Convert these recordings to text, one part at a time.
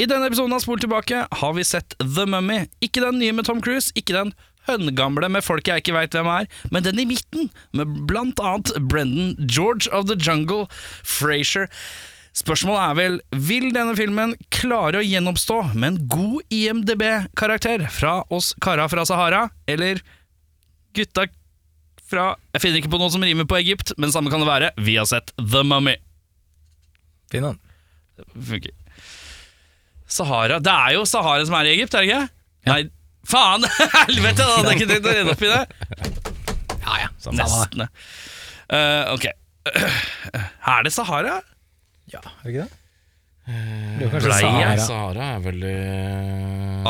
I denne episoden av Spol tilbake har vi sett The Mummy. Ikke den nye med Tom Cruise, ikke den høngamle med folk jeg ikke veit hvem er, men den i midten, med blant annet Brendan George of the Jungle, Frasier. Spørsmålet er vel, vil denne filmen klare å gjenoppstå med en god IMDb-karakter fra oss kara fra Sahara, eller gutta fra Jeg finner ikke på noe som rimer på Egypt, men samme kan det være. Vi har sett The Mummy. Fin den. Funker. Sahara Det er jo Sahara som er i Egypt, er det ikke? Nei, faen! Helvete, da hadde jeg ikke tenkt å rede opp i det. Ja, ja. Samme det. Nesten. Uh, ok. Er det Sahara? Ja, er det ikke det? Det er kanskje Sahara. Sahara er vel i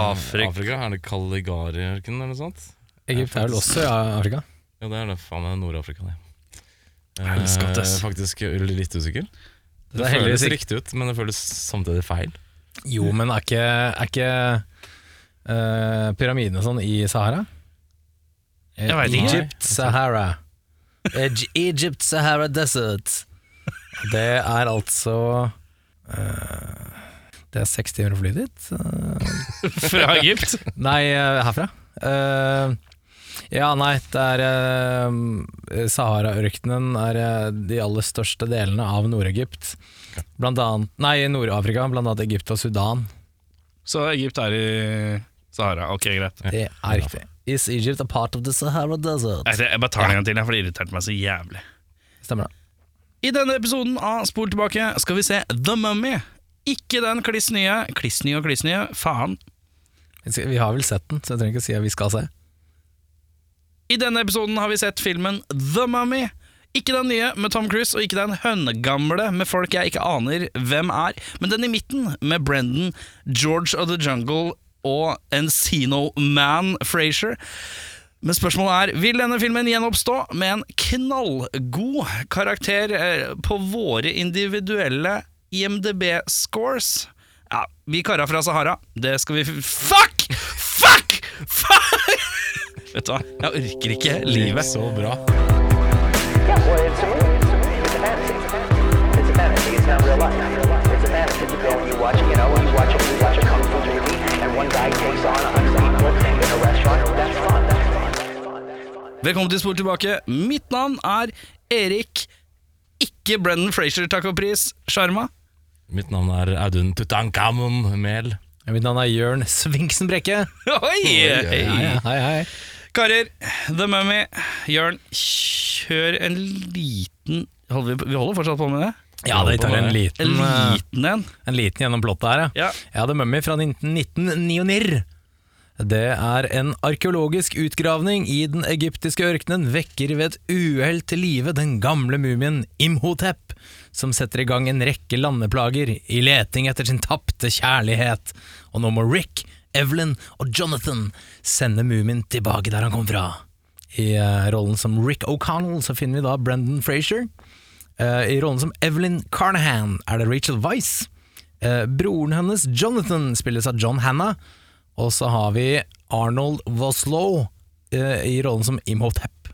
Afrika. Afrika. Er det Caligari-ørkenen eller noe sånt? Egypt er vel også i Afrika? Ja, det er det. Faen, det er Nord-Afrika, det. Helskattes. Eh, faktisk litt usikker. Det, Det er føles riktig ut, men det føles samtidig feil. Jo, men er ikke, er ikke uh, pyramidene sånn i Sahara? Jeg vet ikke. Egypt, Sahara. Egypt, Sahara Desert. Det er altså uh, Det er seks timer å fly dit. Uh, Fra Egypt? nei, eh, herfra. Eh, ja, nei, det er Sahara-ørkenen er eh, de aller største delene av Nord-Egypt. Blant annet Nei, Nord-Afrika, blant annet Egypt og Sudan. Så Egypt er i Sahara. Ok, greit. Det er riktig. Is Egypt a part of the Sahara Desert? Jeg, bare tar det en gang til, for det irriterte meg så jævlig. Stemmer det. I denne episoden av Spol tilbake skal vi se The Mummy. Ikke den kliss nye, kliss nye og kliss nye, faen. Vi har vel sett den, så jeg trenger ikke si at vi skal se. I denne episoden har vi sett filmen The Mummy. Ikke den nye med Tom Cruise, og ikke den høngamle med folk jeg ikke aner hvem er, men den i midten med Brendan, George of the Jungle og Encino Man Frazier. Men spørsmålet er, vil denne filmen gjenoppstå med en knallgod karakter eh, på våre individuelle IMDb-scores? Ja, vi kara fra Sahara, det skal vi Fuck! Fuck! Fuck! Vet du hva, jeg orker ikke livet. Så bra. Velkommen til Spor tilbake. Mitt navn er Erik, ikke Brennan Frazier, takk og pris, Sjarma. Mitt navn er Audun Tutankhamon Mehl. Mitt navn er Jørn Svinksen Brekke. Oi! Hei, hei, hei. Karer, The Mummy, Jørn, kjør en liten holder vi, vi holder fortsatt på med det? Ja, vi tar en En liten, en liten en. en liten gjennom plottet her, ja. Ja. Ja, The Mummy fra 1999. Det er en arkeologisk utgravning i den egyptiske ørkenen vekker ved et uhell til live den gamle mumien Imhotep, som setter i gang en rekke landeplager i leting etter sin tapte kjærlighet. Og nå må Rick, Evelyn og Jonathan sende mumien tilbake der han kom fra. I uh, rollen som Rick O'Connell så finner vi da Brendan Frazier. Uh, I rollen som Evelyn Carnahan er det Rachel Weisz. Uh, broren hennes, Jonathan, spilles av John Hanna. Og så har vi Arnold Voslow eh, i rollen som Imhotep.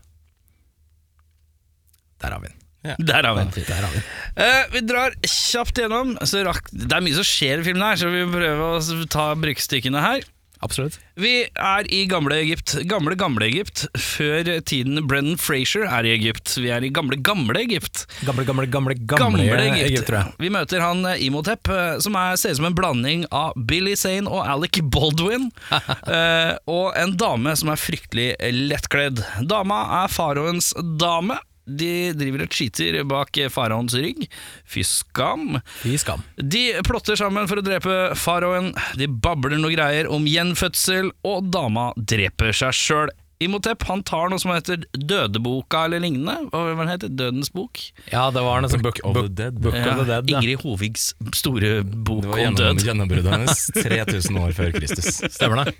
Der har vi den. Der har vi den. Der har vi. Eh, drar kjapt gjennom. Så rakk, det er mye som skjer i filmen her, så vi prøver å ta brykkstykkene her. Absolutt. Vi er i gamle Egypt. Gamle, gamle Egypt. Før tiden Brennan Frazier er i Egypt. Vi er i gamle, gamle Egypt. Gamle, gamle, gamle, gamle, Egypt, tror jeg. Vi møter han Imotep, eh, som er, ser ut som en blanding av Billy Zane og Alec Baldwin. uh, og en dame som er fryktelig lettkledd. Dama er faraoens dame. De driver og cheater bak faraoens rygg. Fy skam. Fy skam. De plotter sammen for å drepe faraoen, de babler noe greier om gjenfødsel, og dama dreper seg sjøl. Imhotep han tar noe som heter Dødeboka eller lignende. Hva var det heter? Dødens bok? Ja, det var noe som Book, of the Dead. book of the Dead. Ja. Ingrid Hovigs store bok Det var om gjennom, død. gjennombruddet hennes 3000 år før Kristus. Stemmer det.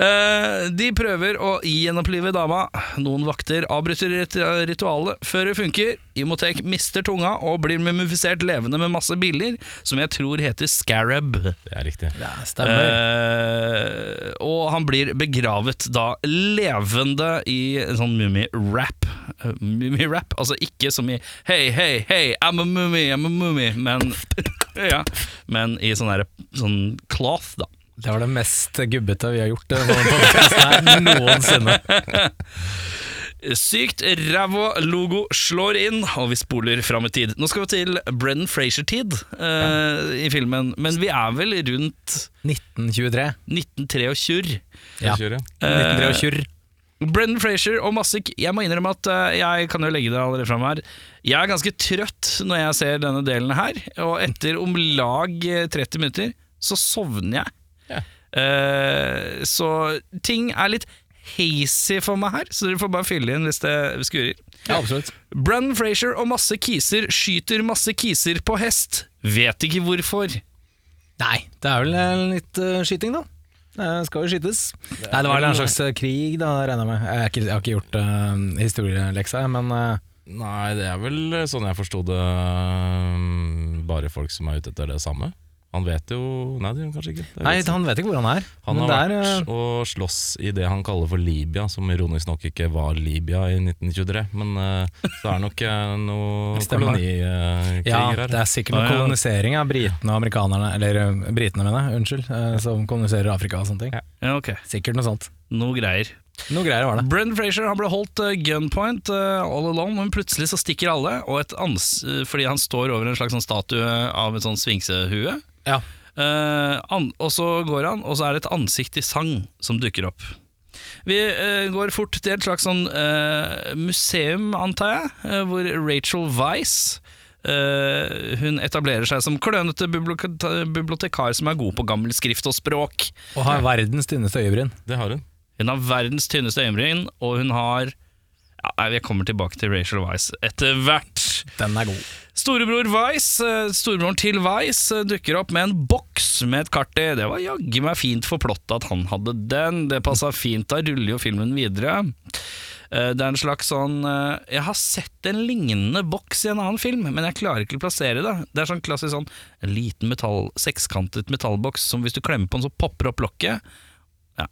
Eh, de prøver å gjenopplive dama. Noen vakter avbryter ritualet før det funker. Imotek mister tunga og blir mumifisert levende med masse biller, som jeg tror heter scarab. Det er riktig. Ja, stemmer. Eh, og han blir begravet da levende i en sånn mummi-rap. Eh, Mummi-rap, altså ikke som i Hei, hei, hei, I'm a mummy, I'm a mummy, men, ja, men i sånn, der, sånn cloth, da. Det var det mest gubbete vi har gjort eh, her noensinne. Sykt ræva logo slår inn, og vi spoler fram i tid. Nå skal vi til Brennan Frazier-tid eh, i filmen, men vi er vel rundt 1923. 1923. Ja. Kjøre. 1923. Brendan Frazier og Massik, Jeg må innrømme at uh, jeg kan jo legge det allerede fram her. Jeg er ganske trøtt når jeg ser denne delen her, og etter om lag eh, 30 minutter så sovner jeg. Ja. Eh, så ting er litt hazy for meg her, så dere får bare fylle inn hvis det skurrer. Ja, absolutt. Brandon Frazier og masse kiser skyter masse kiser på hest. Vet ikke hvorfor. Nei, det er vel eh, litt uh, skyting, da. Det skal jo skytes. Nei, det var en slags krig, da, regner jeg med. Jeg, har ikke, jeg har ikke gjort uh, historieleksa, men uh, Nei, det er vel sånn jeg forsto det Bare folk som er ute etter det samme. Han vet jo Nei, det gjør han kanskje ikke. Nei, vet han vet ikke hvor han er. han men har det er, vært eh, og slåss i det han kaller for Libya, som ironisk nok ikke var Libya i 1923. Men uh, så er nok eh, noe kolonikriger ja, her. det er sikkert noe ja, ja. kolonisering av britene og amerikanerne, eller britene, mener jeg, unnskyld, uh, som koloniserer Afrika og sånne ting. Ja. Ok, Sikkert noe sånt. noe greier. Noe greier var det. Brendan Frazier han ble holdt uh, gunpoint uh, all alone, men plutselig så stikker alle, og et ans fordi han står over en slags sånn statue av et sånn sfinksehue. Ja. Uh, an og så går han, og så er det et ansikt i sang som dukker opp. Vi uh, går fort til et slags sånn uh, museum, antar jeg, uh, hvor Rachel Weiss uh, hun etablerer seg som klønete bibliotekar som er god på gammel skrift og språk. Og har verdens tynneste øyebryn. Det har hun. Hun har verdens tynneste øyebryn, og hun har ja, Jeg kommer tilbake til Rachel Weiss etter hvert. Den er god. Storebror Weiss, eh, Storebroren til Weiss eh, dukker opp med en boks med et kart i. Det var jaggu meg fint for plottet at han hadde den. Det passa fint, da ruller jo filmen videre. Eh, Det er en slags sånn Jeg har sett en lignende boks i en annen film, men jeg klarer ikke å plassere det. Det er sånn klassisk sånn en liten metall, sekskantet metallboks som hvis du klemmer på den, så popper opp lokket. Ja,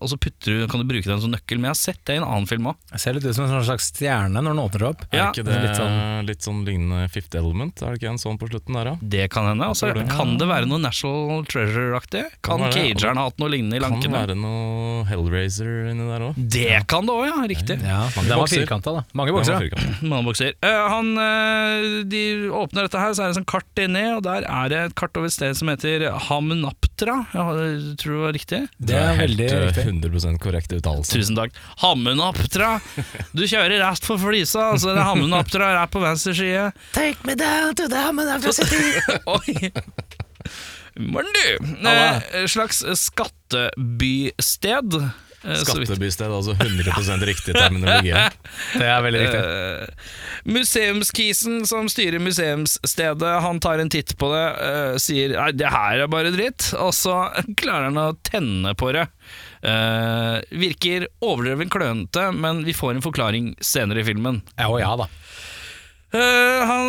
og så putter du, kan du bruke den som nøkkel, men jeg har sett det i en annen film òg. Jeg ser litt ut som en sånn slags stjerne når den åpner opp. Er Ja, ikke det litt litt sånn- sånn, lignende Fifth Element? Er det ikke en sånn på slutten der da? Det kan hende. Og så det. kan det være noe National Treasure-aktig. Kan Kan. Cageren ha hatt noe lignende i lanken? Kan være noe Hellraiser inni der òg. Det kan det òg, ja. Riktig. Ja, Mange Den var firkanta, da. Mange bokser. Mange bokser. Uh, han, uh, de åpner dette her, så er det sånn kart inni, og der er det et kart over et sted som heter Hamnaptra. Jeg tror det var riktig? Det er veldig 100% korrekt uttalelse. Tusen takk. Hamunaptra! Du kjører rett for flisa, altså det er Hamunaptra rett på venstre side. Take me down to the Hamunaptra City. Oi! Morn, du! Eh, slags skattebysted. eh, så. Skattebysted, altså 100 riktig terminologi. Det er veldig riktig. Uh, museumskisen som styrer museumsstedet, han tar en titt på det, uh, sier nei, det her er bare dritt, og så klarer han å tenne på det. Eh, virker overdreven klønete, men vi får en forklaring senere i filmen. Ja ja, da. Uh, han,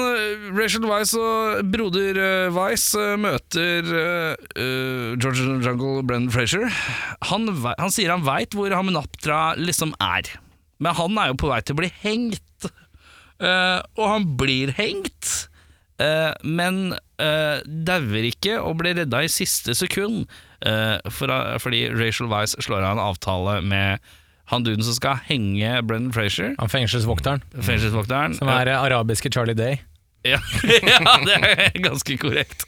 Rachel Weiss og broder uh, Weiss uh, møter uh, eh, George Jungle Brendan Frazier. Han, han sier han veit hvor Hamunaptra liksom er, men han er jo på vei til å bli hengt. Eh, og han blir hengt, eh, men uh, dauer ikke og blir redda i siste sekund. Eh, for, fordi Rachel Weiss slår av en avtale med han duden som skal henge Brendan Frazier, Han fengselsvokteren, fengselsvokteren. som er eh, arabiske Charlie Day. Ja, ja det er ganske korrekt.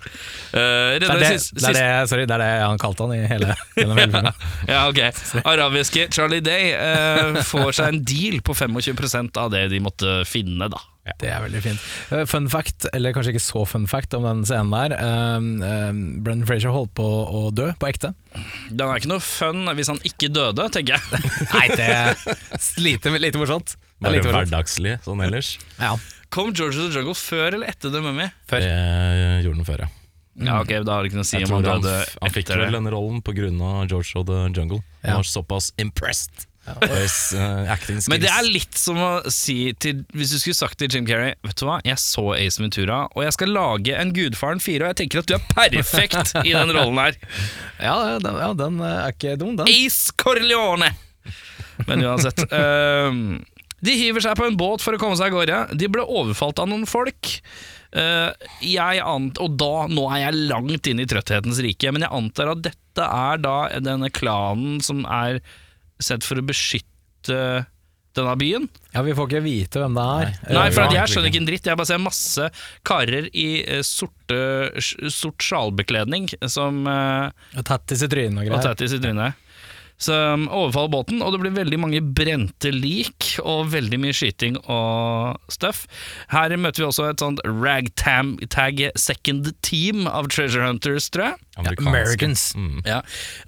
Uh, Det er det, det, er det, sorry, det er det han kalte han i hele, gjennom hele filmen. Ja, ok. Arabiske Charlie Day uh, får seg en deal på 25% av det de måtte finne, da. Det er veldig fint. Eh, Fun fact, eller kanskje ikke så fun fact om den scenen der. Um, um, Brendan Frazier holdt på å dø på ekte. Den er ikke noe fun hvis han ikke døde, tenker jeg. Nei, det er lite, lite morsomt. Bare lite hverdagslig sånn ellers. Ja. Kom George of the Jungle før eller etter The Mummy? Før. Det gjorde den før, ja. Ja, ok, Da har det ikke noe å si Jeg om han døde han, det. han fikk etter vel denne rollen pga. George of the Jungle. Han Ja. var såpass impressed uh. Men det er litt som å si til Hvis du skulle sagt til Jim Carrey Vet du hva, jeg så Ace Ventura, og jeg skal lage en Gudfaren 4, og jeg tenker at du er perfekt i den rollen her. Ja, den, ja, den eh, er ikke dum, den. Ace Corleone! Men uansett. ehm, de hiver seg på en båt for å komme seg av gårde. De ble overfalt av noen folk. Uh, jeg ant, og da, nå er jeg langt inn i trøtthetens rike, men jeg antar at dette er da denne klanen som er sett for å beskytte denne byen. Ja, Vi får ikke vite hvem det er. Nei, for jeg skjønner ikke en dritt. Jeg bare ser masse karer i eh, sorte, sort sjalbekledning som eh, Og Tattis i trynet og og greier. tattis i trynet. Som overfaller båten, og det blir veldig mange brente lik og veldig mye skyting og stuff. Her møter vi også et sånt ragtag second team av treasure hunters, tror jeg. Americans. Mm. Ja,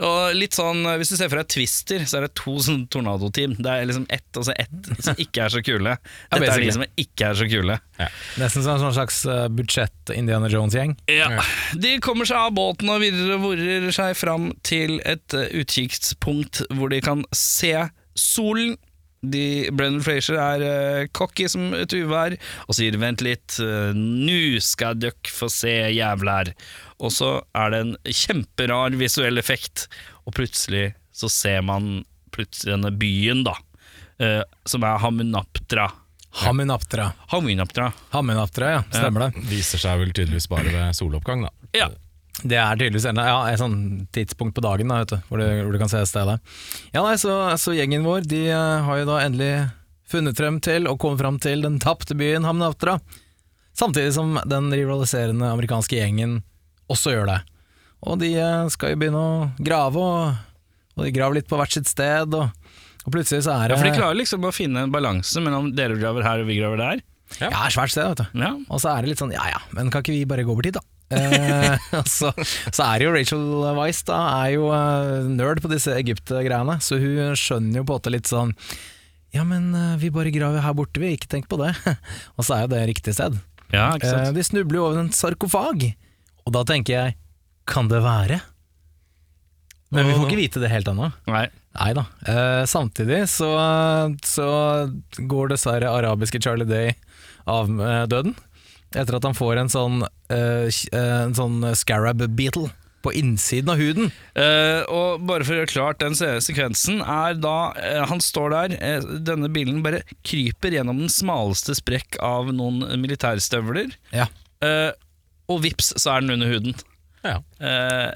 og litt sånn Hvis du ser for deg Twister, så er det to sånn tornadoteam. Det er liksom ett og så ett som ikke er så kule. Dette er de som ikke er så kule. Nesten som en sånn slags eh, budsjett-Indiana Jones-gjeng. Ja. De kommer seg av båten og videre vorer seg fram til et eh, utkikkspunkt hvor de kan se solen. De, Brendan Frazier er uh, cocky som et uvær og sier 'vent litt, uh, nu skal døkk få se jævlær'. Og så er det en kjemperar visuell effekt, og plutselig så ser man plutselig denne byen, da, uh, som er Hamunaptra. Hamunaptra. Hamunaptra. Hamunaptra, ja. Stemmer det. Viser seg vel tydeligvis bare ved soloppgang, da. Ja. Det er tydeligvis en, ja, et sånn tidspunkt på dagen da, vet du, hvor, du, hvor du kan se stedet. Ja, nei, så, så gjengen vår de eh, har jo da endelig funnet frem til og kommet frem til den tapte byen Hamnaptra. Samtidig som den rivaliserende amerikanske gjengen også gjør det. Og de eh, skal jo begynne å grave, og, og de graver litt på hvert sitt sted. Og, og plutselig så er det Ja, for de klarer liksom å finne en balanse mellom dere graver her og vi graver der. ja, ja svært sted, vet du. Ja. Og så er det litt sånn, ja ja, men kan ikke vi bare gå over dit, da? Eh, så, så er jo Rachel Weiss da, er jo eh, nerd på disse Egypt-greiene, så hun skjønner jo på en måte litt sånn Ja, men eh, vi bare graver her borte, vi, ikke tenk på det. og så er jo det riktig sted. Ja, de snubler jo over en sarkofag, og da tenker jeg, kan det være? Men vi får ikke vite det helt ennå. Nei. Nei da. Eh, samtidig så, så går dessverre arabiske Charlie Day av med døden. Etter at han får en sånn, uh, en sånn scarab beetle på innsiden av huden. Uh, og bare for å gjøre klart den sekvensen er da uh, Han står der, uh, denne bilen bare kryper gjennom den smaleste sprekk av noen militærstøvler, Ja. eh, og vips, så er den under huden. Ja. Eh,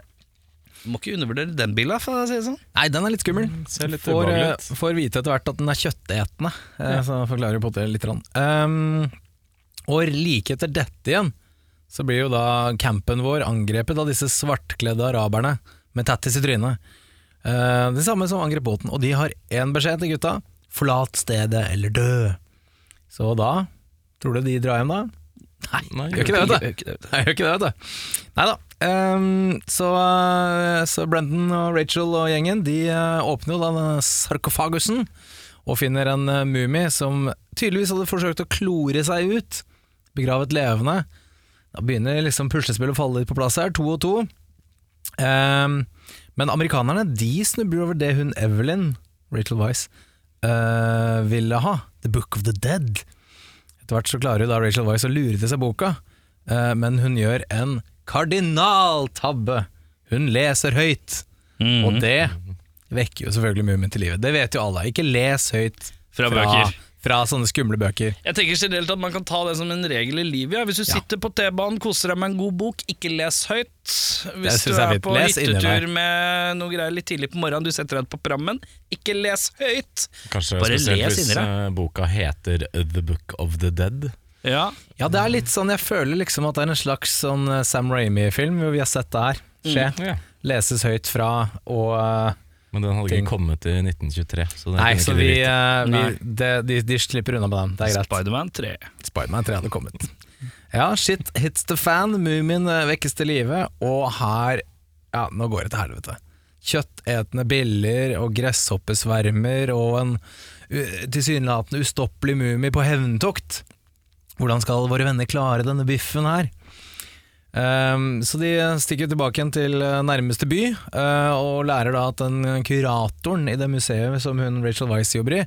må ikke undervurdere den bilen, for å si det sånn. Nei, den er litt skummel. Ser litt Får, får vite etter hvert at den er kjøttetende, ja. så forklarer på det litt. Rann. Um, og like etter dette igjen, så blir jo da campen vår angrepet av disse svartkledde araberne med tattis i trynet. Eh, det samme som angrep båten, og de har én beskjed til gutta. Forlat stedet eller dø. Så da Tror du de drar hjem da? Nei, Nei, gjør ikke det, vet du. Nei, gjør ikke det, vet du. Nei da. Um, så, eh, så Brendan og Rachel og gjengen De eh, åpner jo denne sarkofagusen og finner en uh, mumie som tydeligvis hadde forsøkt å klore seg ut. Begravet levende. Da begynner liksom puslespillet å falle litt på plass her, to og to. Um, men amerikanerne de snubler over det hun Evelyn, Rachel Weisz, uh, ville ha. The Book of the Dead. Etter hvert så klarer jo da Rachel Weisz å lure til seg boka, uh, men hun gjør en kardinaltabbe. Hun leser høyt, mm. og det vekker jo selvfølgelig mumien til livet. Det vet jo alle. Ikke les høyt Fra bøker. Fra sånne skumle bøker. Jeg tenker generelt at Man kan ta det som en regel i livet. Ja. Hvis du Ja. sitter på T-banen, koser deg med en god bok, ikke les høyt. Hvis du er på hyttetur med noe greier litt tidlig på morgenen, du setter deg på prammen, ikke les høyt. Kanskje Bare spesielt les hvis eh, boka heter The Book of the Dead. Ja, Ja, det er litt sånn, jeg føler liksom at det er en slags sånn eh, Sam Raimi-film, hvor vi har sett det her skje. Ja. Leses høyt fra, og eh, Men den hadde Ting. ikke kommet i 1923. Så Nei, så vi, uh, Nei. vi det, de, de slipper unna med den, det er greit. Spiderman 3. Spiderman 3 hadde kommet. Ja, shit hits the fan, mumien eh, vekkes til live, og her Ja, nå går det til helvete. Kjøttetende biller og gresshoppesvermer og en tilsynelatende ustoppelig mumie på hevntokt. Hvordan skal våre venner klare denne biffen her? Ehm, så de stikker tilbake igjen til eh, nærmeste by, uh, og lærer da at den kuratoren i det museet som hun Rachel Weiss jobber i,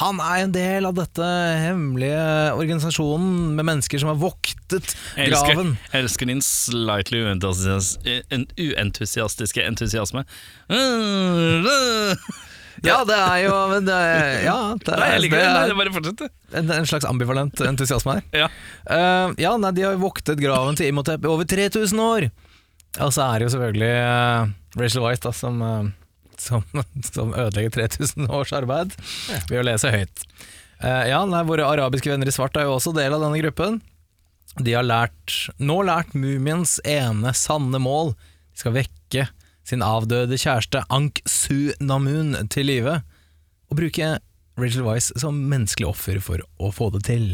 han er en del av dette hemmelige organisasjonen med mennesker som har voktet Jeg elsker, graven. jeg elsker din slightly uentusiastiske entusiasme. Ja, det er jo men det er, Ja, det Nei, jeg liker det det. er Bare fortsett, en, en slags ambivalent entusiasme her. Ja. Uh, ja, nei, de har jo voktet graven til Imhotep i over 3000 år. Og så er det jo selvfølgelig uh, Rachel Weisz da, som, uh, som, som ødelegger 3000 års arbeid ved å lese høyt. Ja, nei, Våre arabiske venner i svart er jo også del av denne gruppen. De har lært, nå lært mumiens ene sanne mål. De skal vekke sin avdøde kjæreste Ank Su Namun til live, og bruke Rachel Weisz som menneskelig offer for å få det til.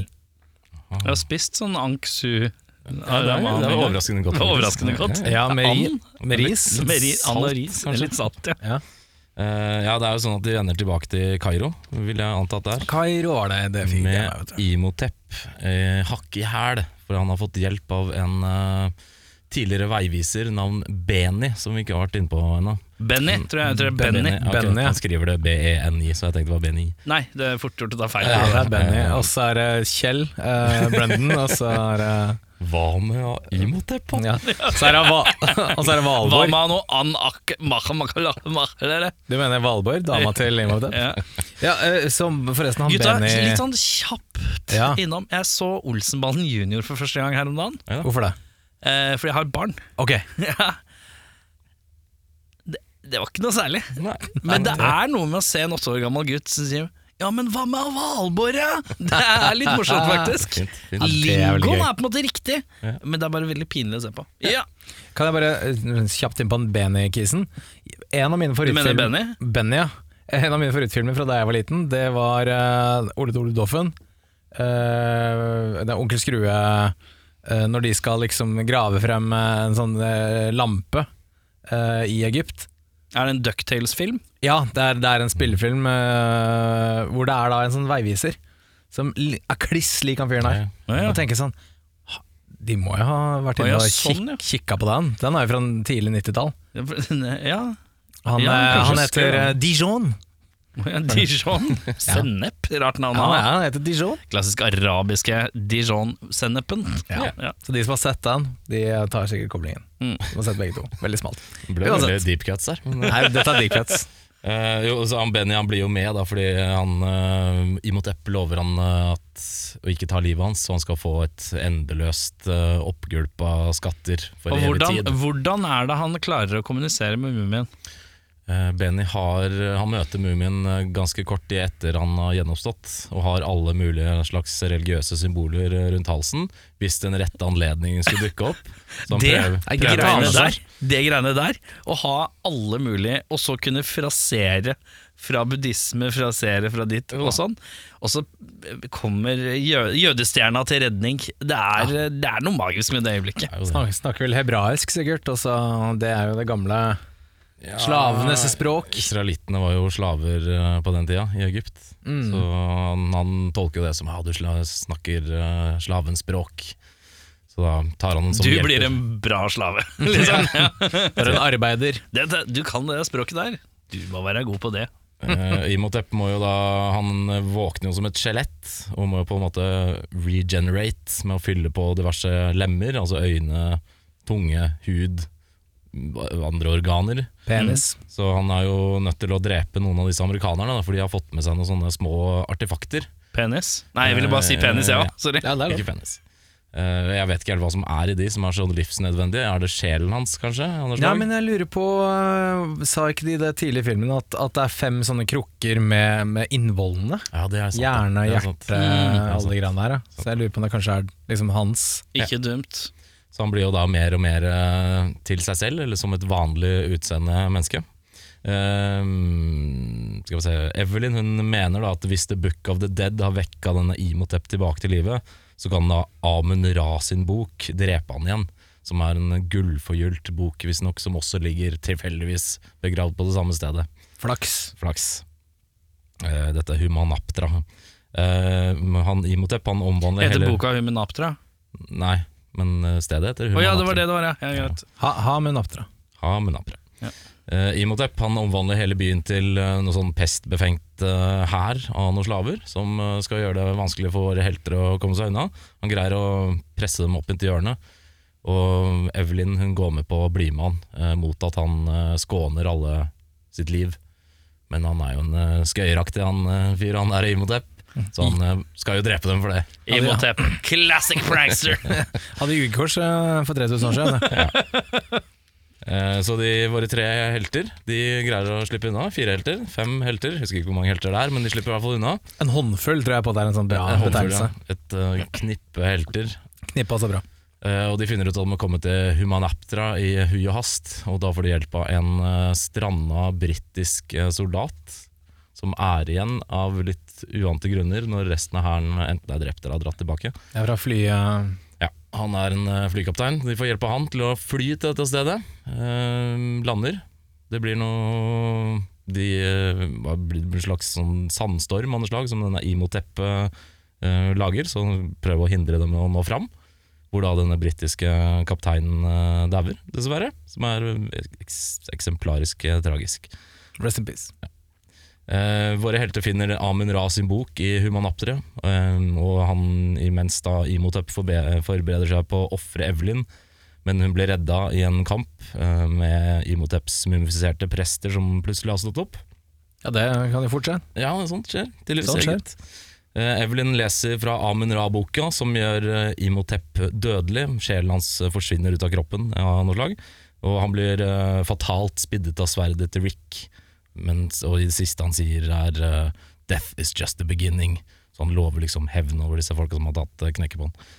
Jeg har spist sånn anksu Ja, det, er, det er overraskende godt. Det var overraskende godt. Ja, ja. Ja, med, ri, med ris. Med ri, and og Salt, ris. kanskje? Litt salt, ja. Ja. Uh, ja, det er jo sånn at de vender tilbake til Kairo, vil jeg anta at det er. Kairo var det, det fikk Med. Imotep uh, hakk i hæl, for han har fått hjelp av en eh, tidligere veiviser navn Benny, som vi ikke har vært inne på ennå. Benny, tror jeg. jeg tror det er Benny. Ja, Benny, ja. Han skriver det B-E-N-I, så jeg tenkte det var Benny. Nei, det er fort gjort å ta feil. Ja, det er Benny, og så er det Kjell, eh, Brendan, og så er det Hva med ja, Imotep? ja. Så er det, Va og så er det Hva Valborg. med noe an ak? Du mener Valborg, dama til Imotep? Ja. Ja, eh, som forresten han Gutta, Benny litt sånn kjapt Ja. innom. Jeg så Olsenbanen junior for første gang her om dagen. Hvorfor det? Eh, fordi jeg har barn. Ok, Ja. Det, det var ikke noe særlig. Nei. Men det er noe med å se en åtte år gammel gutt som sier Ja, men hva med Valborg, ja? Det er litt morsomt, faktisk. Fint, fint. Ja, det er veldig Lingoen gøy. er på en måte riktig, Ja. men det er bare veldig pinlig å se på. Ja, Kan jeg bare eh, kjapt inn på den Benny-kisen? En av mine favorittfilmer Benny? Benny, ja. En av mine favorittfilmer fra da jeg var liten, det var uh, Ole Dole Doffen. Eh, det er Onkel Skrue eh, når de skal liksom grave frem eh, en sånn eh, lampe eh, i Egypt. Er det en Ducktales-film? Ja, det er, det er en spillefilm eh, hvor det er da en sånn veiviser som er kliss lik han fyren her. Ja, ja. Og tenker sånn De må jo ha vært inne og sånn, ja. kikka på den. Den er jo fra den tidlig 90-tall. Ja, Han, eh, han heter eh, Dijon. Dijon. Sennep. Rart navn Ja, ja, han heter Dijon. Klassisk arabiske Dijon-sennepen. Ja. Ja. Så de som har sett den, de tar sikkert koblingen. Mm. De har sett begge to. Veldig smalt. Det ble veldig deep cuts der. Nei, dette er deep cuts. Uh, jo, så han Benny han blir jo med da, fordi han uh, Imotep lover han uh, at å ikke ta livet hans, så han skal få et endeløst uh, oppgulp av skatter for Og evig hvordan, tid. hvordan er det han klarer å kommunisere med mumien? Eh, Benny har, han møter mumien eh, ganske kort tid etter han har gjennomstått, og har alle mulige slags religiøse symboler eh, rundt halsen, hvis den rette anledningen skulle dukke opp. Det prøver- er prøver greiene der, det greiene der, å ha alle mulige, og så kunne frasere fra buddhisme, frasere fra ditt og sånn, og så kommer jødestjerna til redning. Det er, det er noe magisk med det øyeblikket. Er. Snakker, snakker vel hebraisk, sikkert. Og det er jo det gamle slavenes språk. Israelittene var jo slaver eh, på den tida i Egypt. Mm. Så han, han tolker jo det som ja, du snakker uh, slavens språk. Så da tar han den som Du hjelper. blir en bra slave, liksom. Ja. du en arbeider. Det, det, du kan det språket der. Du må være god på det. uh, Imotep må jo da Han våkner jo som et skjelett og må jo på en måte regenerate med å fylle på diverse lemmer, altså øyne, tunge, hud, andre organer. Penis. Så han er jo nødt til å drepe noen av disse amerikanerne, da, for de har fått med seg noen sånne små artefakter. Penis? Nei, jeg ville bare si penis, jeg ja. Sorry. Ja, det er Ikke penis. Uh, jeg vet ikke helt hva som er i de som er så livsnødvendige. Er det sjelen hans, kanskje? Anders Ja, men jeg lurer på uh, Sa ikke de i det tidlig i filmen at, at det er fem sånne krukker med, med innvollene? ja, det er sant. Hjerne, er hjerte, Mm. alle de greiene der. Ja. Så jeg lurer på om det kanskje er liksom hans Ikke dumt. Så han blir jo da mer og mer eh, til seg selv, eller som et vanlig utseende menneske. Um, skal vi se Evelyn hun mener da at hvis The Book of the Dead har vekka denne Imhotep tilbake til live, så kan da Amun Ra sin bok drepe han igjen. Som er en gullforgylt bok, visstnok, som også ligger tilfeldigvis begravd på det samme stedet. flaks. Flaks. Uh, dette er Humanaptra. Uh, han Imhotep han omvandler Heter heller boka Humanaptra? Nei, men eh, stedet heter Å ja, det var det det var, ja. ja. Ha, ha med Naptra. Hamenaptra. Ja. Uh, Imhotep han omvandler hele byen til uh, noe sånn pestbefengt hær uh, av noen slaver, som uh, skal gjøre det vanskelig for våre helter å komme seg unna. Han greier å presse dem opp inntil hjørnet, og Evelyn hun går med på å bli med han, eh, mot at han eh, skåner alle sitt liv. Men han er jo en uh, skøyeraktig han, eh, fyr, han er Imhotep, så han eh, skal jo drepe dem for det. Imhotep. Classic prankster. Hadde jugekors eh, for 3000 år siden. det. Eh, Så de, våre tre helter De greier å slippe unna. Fire helter, fem helter. Husker ikke hvor mange helter det er, men de slipper i hvert fall unna. En håndfull tror jeg på at det er en sånn bra En håndfull, betegnelse. ja. Et eh, knippe helter. Knippa så bra. Eh, og de finner ut at de må komme til Humanaptra i hui og hast. Og da får de hjelp av en uh, stranda britisk eh, soldat som er igjen av litt uante grunner når resten av hæren enten er drept eller har dratt tilbake. Er fra flyet Ja, Han er en eh, flykaptein. De får hjelp av han til å fly til dette stedet. Eh, lander. Det blir noe De eh, blir en slags sånn sandstorm av noe slag, som denne Imotep eh, lager. Så prøver å hindre dem å nå fram. Hvor da denne britiske kapteinen uh, dauer, dessverre. Som er eks eksemplarisk eh, tragisk. Rest in peace. Eh, våre helter finner Amun Ra sin bok i Humanaptere, eh, og han imens da Imhotep forbe- forbereder seg på å ofre Evelyn, men hun blir redda i en kamp eh, med Imhoteps mumifiserte prester som plutselig har stått opp. Ja, det kan jo fort skje. Ja, sånt skjer. Tydeligvis skjer. eget. Eh, Evelyn leser fra Amun Ra-boka, som gjør eh, Imhotep dødelig. Sjelen hans eh, forsvinner ut av kroppen av noe slag, og han blir fatalt spiddet av sverdet til Rick. Mens, og det siste han sier er uh, 'Death is just the beginning'. Så han lover liksom hevn over disse folka som har tatt knekke knekket på han.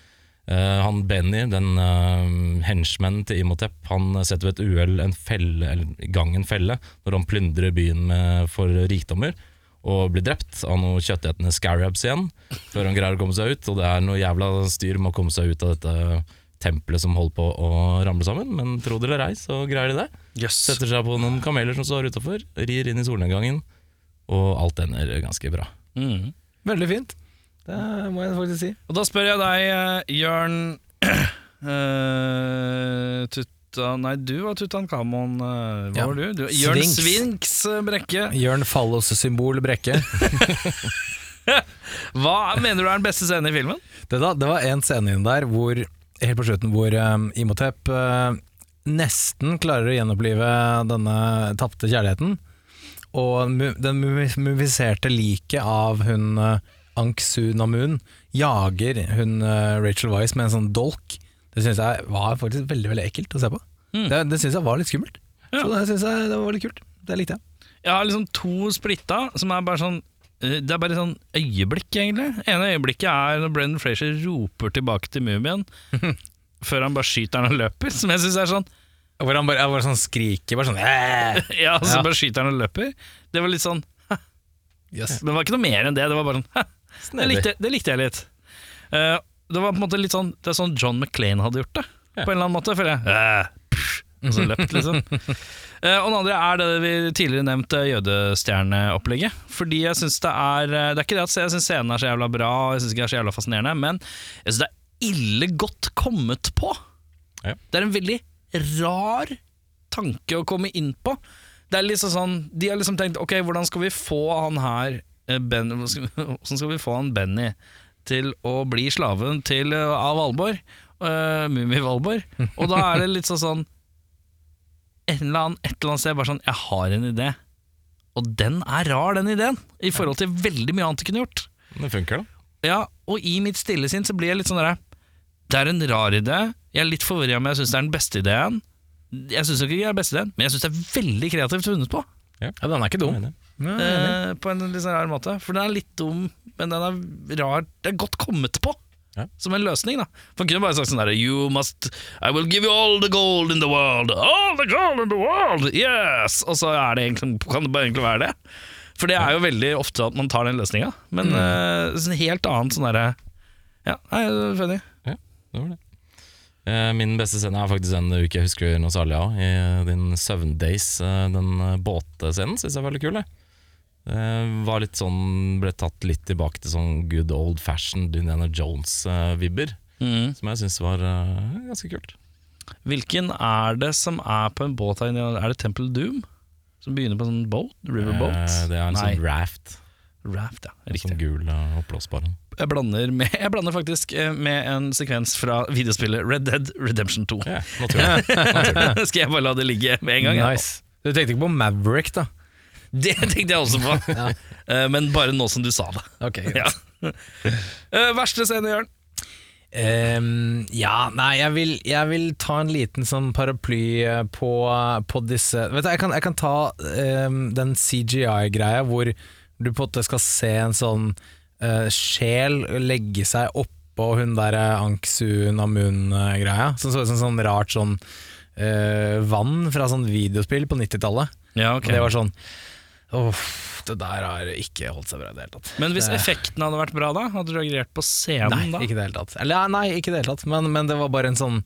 Uh, han Benny, den uh, henchmanen til Imhotep, han setter ved et uhell en felle, eller gang en felle når han plyndrer byen med, for rikdommer, og blir drept av noen kjøttetende scarabs igjen, før han greier å komme seg ut. Og det er noe jævla styr med å komme seg ut av dette tempelet som holder på å ramle sammen, men tro det eller ei, så greier de det. Yes. Setter seg på noen kameler som står utafor, rir inn i solnedgangen, og alt ender ganske bra. Mm. Veldig fint. Det må jeg faktisk si. Og da spør jeg deg, eh, Jørn uh, Tutta Nei, du var Tutankhamon. eh, hva Ja. var du? du Jørn eh, Brekke. Jørn Fallos-symbol Brekke. Hva mener du er den beste scenen i filmen? Det, da, det var en scene inn der hvor, helt på slutten hvor um, Imhotep eh, nesten klarer å gjenopplive denne tapte kjærligheten. Og den mumi- mumifiserte liket av hun uh, Anksunamun jager hun eh, Rachel Weisz med en sånn dolk. Det syns jeg var faktisk veldig veldig ekkelt å se på. Mm. Det, det syns jeg var litt skummelt. Ja. Så det syns jeg det var litt kult. Det likte jeg. Jeg har liksom to splitta, som er bare sånn eh, Det er bare sånn øyeblikk, egentlig. ene øyeblikket er når Brendan Frazier roper tilbake til mumien, før han bare skyter den og løper. Som jeg syns er sånn Hvor han bare, bare sånn skriker, bare sånn! Ja, så Ja. bare skyter han og løper. Det var litt sånn yes. Men det var ikke noe mer enn det. Det var bare sånn det likte, det likte jeg litt. Uh, det var på en måte litt sånn Det er sånn John McClain hadde gjort det, på en eller annen måte. Føler jeg. Og så løpt, liksom. Eh, og den andre er det vi tidligere nevnte jødestjerneopplegget. Fordi jeg syns det er eh, Det er ikke det at jeg syns scenen er så jævla bra, og jeg syns ikke det er så jævla fascinerende, men jeg syns det er ille godt kommet på. Ja. Det er en veldig rar tanke å komme inn på. Det er liksom sånn De har liksom tenkt Ok, hvordan skal vi få han her eh, ben, Hvordan skal vi få han Benny til å bli slaven til av Valborg? Uh, Mummi-Valborg. Og da er det litt sånn eller annen, Et eller annet sted bare sånn Jeg har en idé. Og den er rar, den ideen, i forhold til veldig mye annet jeg kunne gjort. Det funker, da. Ja, og i mitt stille sinn så blir jeg litt sånn derre Det er en rar idé. Jeg er litt forvirra om jeg syns det er den beste ideen. Jeg syns ikke det er den beste ideen, men jeg syns det er veldig kreativt funnet på. Ja, den er ikke dum. Nei, nei. Ja, enig. Eh, på en litt sånn rar måte. For den er litt dum, men den er rar. Det er godt kommet på. Ja. Som en løsning, da. For han kunne bare sagt sånn derre You must I will give you all the gold in the world. All the gold in the world! Yes! Og så er det egentlig, kan det bare egentlig være det. For det er jo veldig ofte at man tar den løsninga. Men eh, sånn helt annet sånn derre Ja, nei, det funny. Det var det. Eh, Min beste scene er faktisk en uke jeg husker noe særlig av. I eh, din Seven Days, den båtscenen, syns jeg er veldig kul. jeg. Eh, Var litt sånn, ble tatt litt tilbake til sånn good old fashioned Indiana Jones-vibber. Mm. som jeg syns var eh, ganske kult. Hvilken er det som er på en båt her? inne? Er det Temple Doom? Som begynner på en sånn boat? Riverboat? Eh, det er en Nei, sånn raft. raft, ja. Riktig. sånn gul uh, oppblåsbar. Jeg blander, med, jeg blander faktisk eh, med en sekvens fra videospillet Red Dead Redemption 2. Ja, naturlig. Skal jeg bare la det ligge med en gang? ja? Nice. Du tenkte ikke på Maverick, da? Det tenkte jeg også på, Eh, men bare nå som du sa det. Ok, Ja. Eh, verste scene, Jørn? Ehm, ja, nei, jeg vil, jeg vil ta en liten sånn paraply eh, på, på disse Vet du, Jeg kan, jeg kan ta ehm, den CGI-greia hvor du på en måte skal se en sånn eh, sjel legge seg oppå hun der eh, Anksu Namun-greia. Som så ut som sånn rart sånn eh, vann fra sånn videospill på 90-tallet. Ja, Og Det var sånn Uff, det der har ikke holdt seg bra i det hele tatt. Men hvis Det- effekten hadde vært bra, da? Hadde du reagert på scenen Nei, da? ikke det hele tatt. Eller, ja, nei, ikke i det hele tatt, men, men det var bare en sånn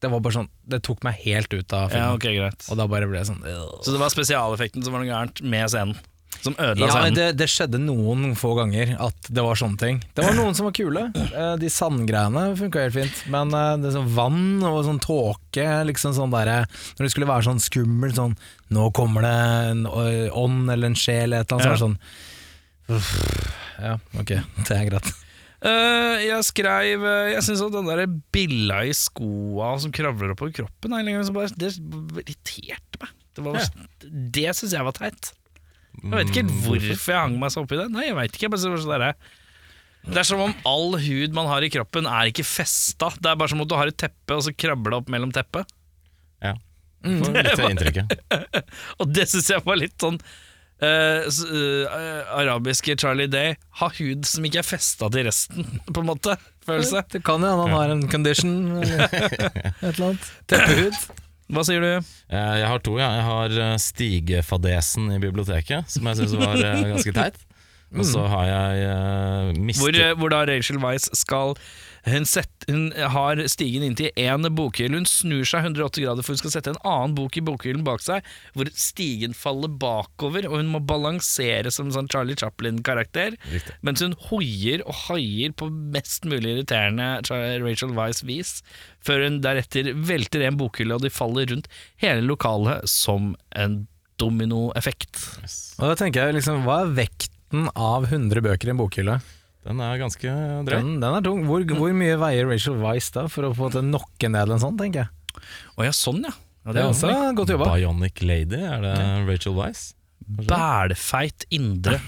Det var bare sånn Det tok meg helt ut av filmen. Ja, ok, greit. Og da bare ble jeg sånn øh. Så det var spesialeffekten som var noe gærent med scenen? Som ødela Ja, scenen? det, det skjedde noen få ganger at det var sånne ting. Det var noen som var kule. Eh, De sandgreiene funka helt fint. Men eh, det sånn vann og sånn tåke, liksom sånn derre Når det skulle være sånn skummelt, sånn Nå kommer det en ånd eller en sjel eller et eller annet, så det sånn Ja, ok, det er greit. Uh, jeg skrev uh, Jeg syns den der billa i skoa som kravler oppover kroppen Det irriterte meg. Det, var- det syns jeg var teit. Jeg vet ikke helt hvorfor jeg hang meg så oppi det. Nei, jeg vet ikke. Jeg bare synes det, er. sånn det er som om all hud man har i kroppen, er ikke festa. Det er bare som om du har et teppe, og så krabber det opp mellom teppet. Ja. Får litt det inntrykket. Og det syns jeg var litt sånn uh, eh, arabiske Charlie Day. Ha hud som ikke er festa til resten, på en måte. Følelse. Det kan jo hende han har en condition eller et eller annet. Teppehud. Hva sier du? Eh, Jeg har to, ja. Jeg har eh, stigefadesen i biblioteket, som jeg syns var eh, ganske teit. Og så har jeg mistet Hvor, hvor da Rachel Weiss skal hun, sett, hun har stigen inntil én bokhylle. Hun snur seg 180 grader for hun skal sette en annen bok i bokhyllen bak seg, hvor stigen faller bakover, og hun må balansere som en sånn Charlie Chaplin-karakter. Mens hun hoier og haier på mest mulig irriterende Rachel Weisz-vis, før hun deretter velter en bokhylle, og de faller rundt hele lokalet som en dominoeffekt. Og da tenker jeg liksom, hva er vekten av 100 bøker i en bokhylle? Den er ganske drøy. Den, den er tung. Hvor, hvor mye veier Rachel Weisz da, for å på en måte nokke ned en sånn, tenker jeg. Å ja, sånn ja. ja Det er også godt jobba. Bionic Lady, er det Rachel Weisz? Bælfeit indre.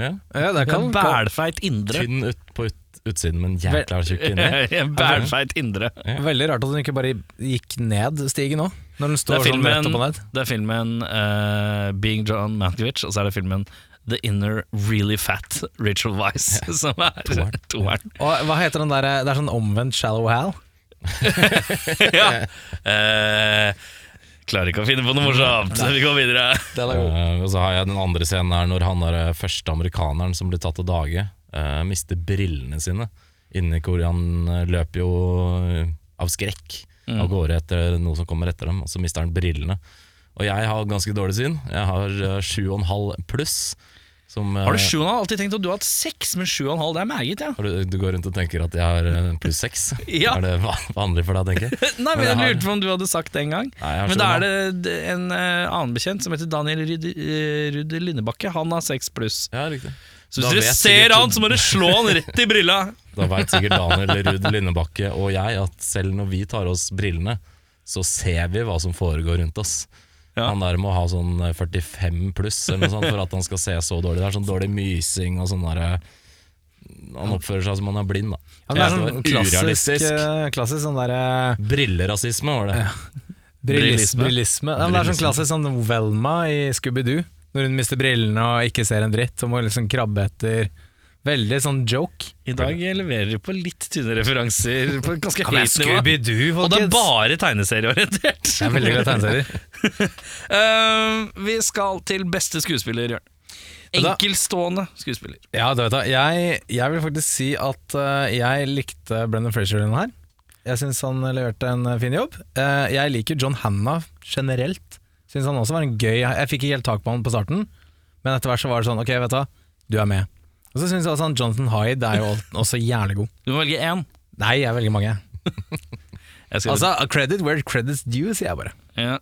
Ja. Ja, det kan, bælfeit indre. Tynn ut på ut, utsiden, men jækla tjukk inni. en bælfeit indre. veldig rart at hun ikke bare gikk ned stigen òg, når den står sånn rett opp og ned. det er filmen uh, Being John Mankiewicz, og så er det filmen The Inner Really Fat Rachel Weisz, som er toeren. Og hva heter den der, det er sånn omvendt Shallow Hal? ja. Eh, klarer ikke å finne på noe morsomt, så vi går videre. Uh, og så har jeg den andre scenen her når han er eh, første amerikaneren som blir tatt til dage, uh, mister brillene sine. Inni hvor han eh, løper jo eh, av skrekk av gårde etter noe som kommer etter dem, og så mister han brillene. Og jeg har ganske dårlig syn. Jeg har eh, sju og en halv pluss. Som, eh, Har du sju og en halv? Alltid tenkt at du har hatt seks, men sju og en halv, det er meget, ja. du, du går rundt og tenker at jeg har eh, pluss seks? Ja. Er det vanlig for deg å tenke? Nei, men Men jeg jeg lurte på om du hadde sagt det en gang. Nei, Men da er det en uh, annen bekjent som heter Daniel Rudd Rudd Lindebakke. Han har seks pluss. Ja, riktig. Så hvis dere ser sikkert- han, så må dere slå han rett i brilla. Da veit sikkert Daniel Ruud Lindebakke og jeg at selv når vi tar oss brillene, så ser vi hva som foregår rundt oss. Ja. Han der må ha sånn 45 pluss eller noe sånt for at han skal se så dårlig. Det er sånn dårlig mysing og sånn derre Han oppfører seg som han er blind, da. Ja, det er sånn klassisk, eh, klassisk sånn derre Brillerasisme var det. brillisme. Brillisme. brillisme. Ja, det er sånn klassisk sånn Velma i Scooby-Doo, når hun mister brillene og ikke ser en dritt og må liksom krabbe etter. Veldig sånn joke. I dag leverer du på litt tynne referanser på ganske høyt nivå. Og det er bare tegneserieorientert. Det er veldig glad tegneserier. uh, vi skal til beste skuespiller, Jørn. Enkeltstående skuespiller. Ja, du vet da, jeg, jeg vil faktisk si at uh, jeg likte Brendan Fraser i den her. Jeg syns han leverte en eh, fin jobb. Uh, jeg liker John Hanna generelt. Syns han også var en gøy Jeg fikk ikke helt tak på han på starten, men etter hvert så var det sånn Ok, vet du hva, du er med. Og så syns jeg også han Jonathan Hyde er jo også jævlig god. Du må velge én. Nei, jeg velger mange. Skrev, Altså, credit where credit's due, sier jeg bare. ja.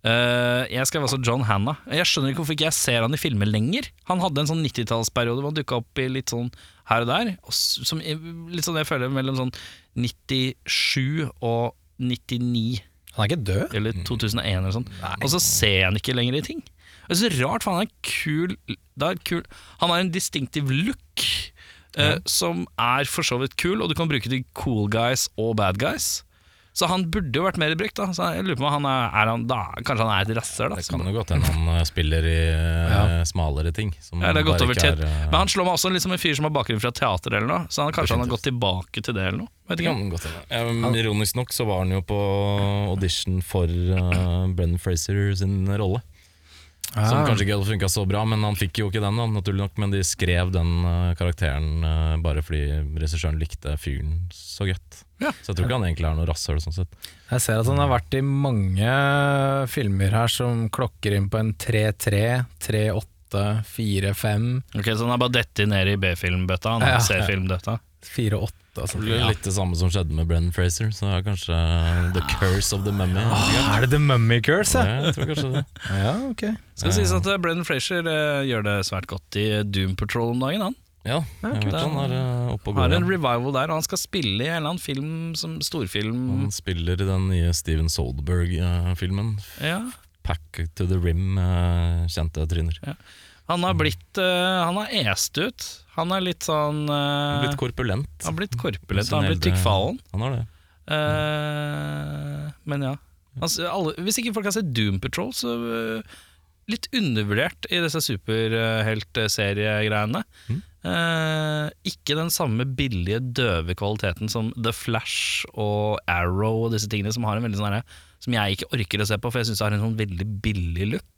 Uh, jeg skrev altså John Hanna. Jeg skjønner ikke hvorfor ikke jeg ser han i filmer lenger. Han hadde en sånn 90-tallsperiode hvor han dukka opp i litt sånn her og der. Og som, litt sånn jeg føler mellom sånn 97 og 99. Han er ikke død. eller 2001 eller sånn. Og så ser jeg han ikke lenger i ting. Det er så rart, for han er kul, det er kul. Han har en distinctive look eh, som er for så vidt kul, og du kan bruke til cool guys og bad guys. Så han burde jo vært mer brukt. da Så jeg lurer på han er, er han, da, Kanskje han er et rasshøl? da, Det kan jo godt hende han eh, spiller i ja. smalere ting. Som Ja, det er gått over tid. er, eh, Men han slår meg også liksom en fyr som har bakgrunn fra teater eller noe. Så han, kanskje han har gått tilbake til det eller noe. Vet Det ikke. kan godt. Ja, ironisk nok så var han jo på audition for uh, Brennan Fraser sin rolle. Som Ah. kanskje ikke hadde funka så bra, men han fikk jo ikke den, da, naturlig nok. Men de skrev den uh, karakteren uh, bare fordi regissøren likte fyren så godt. Ja. Så jeg tror ikke han egentlig er noe rasshøl. Sånn sett. Jeg ser at han har vært i mange filmer her som klokker inn på en 3-3, 3-8, 4-5, Ok, Så han har bare dettet ned i B-filmbøtta. Ja. C-filmbøtta. 4-8 Altså. Ja. Litt det samme som skjedde med Brennan Fraser, så er kanskje The Curse of the Mummy. Ah, er det The Mummy Curse? Ja, Ja, jeg tror kanskje det. ja ok. Skal sies at uh, Brendan Frazier eh, gjør det svært godt i Doom Patrol om dagen. Han Ja, jeg vet han er uh, oppe og har en revival der, og han skal spille i en eller annen film som storfilm. Han spiller i den nye Steven Soldberg-filmen. Ja. Pack to the Rim, eh, kjente tryner. Han har blitt uh, Han har est ut. Han er litt sånn uh, Blitt korpulent. Han har blitt korpulent, han har blitt tykkfallen. Han har det. Uh, men ja. Altså, alle, hvis ikke folk har sett Doom Patrol, så uh, litt undervurdert i disse superheltseriegreiene. Mm. Eh, ikke den samme billige, døve kvaliteten som The Flash og Arrow og disse tingene, som har en veldig sånn herre- Som jeg ikke orker å se på, for jeg syns det har en sånn veldig billig look.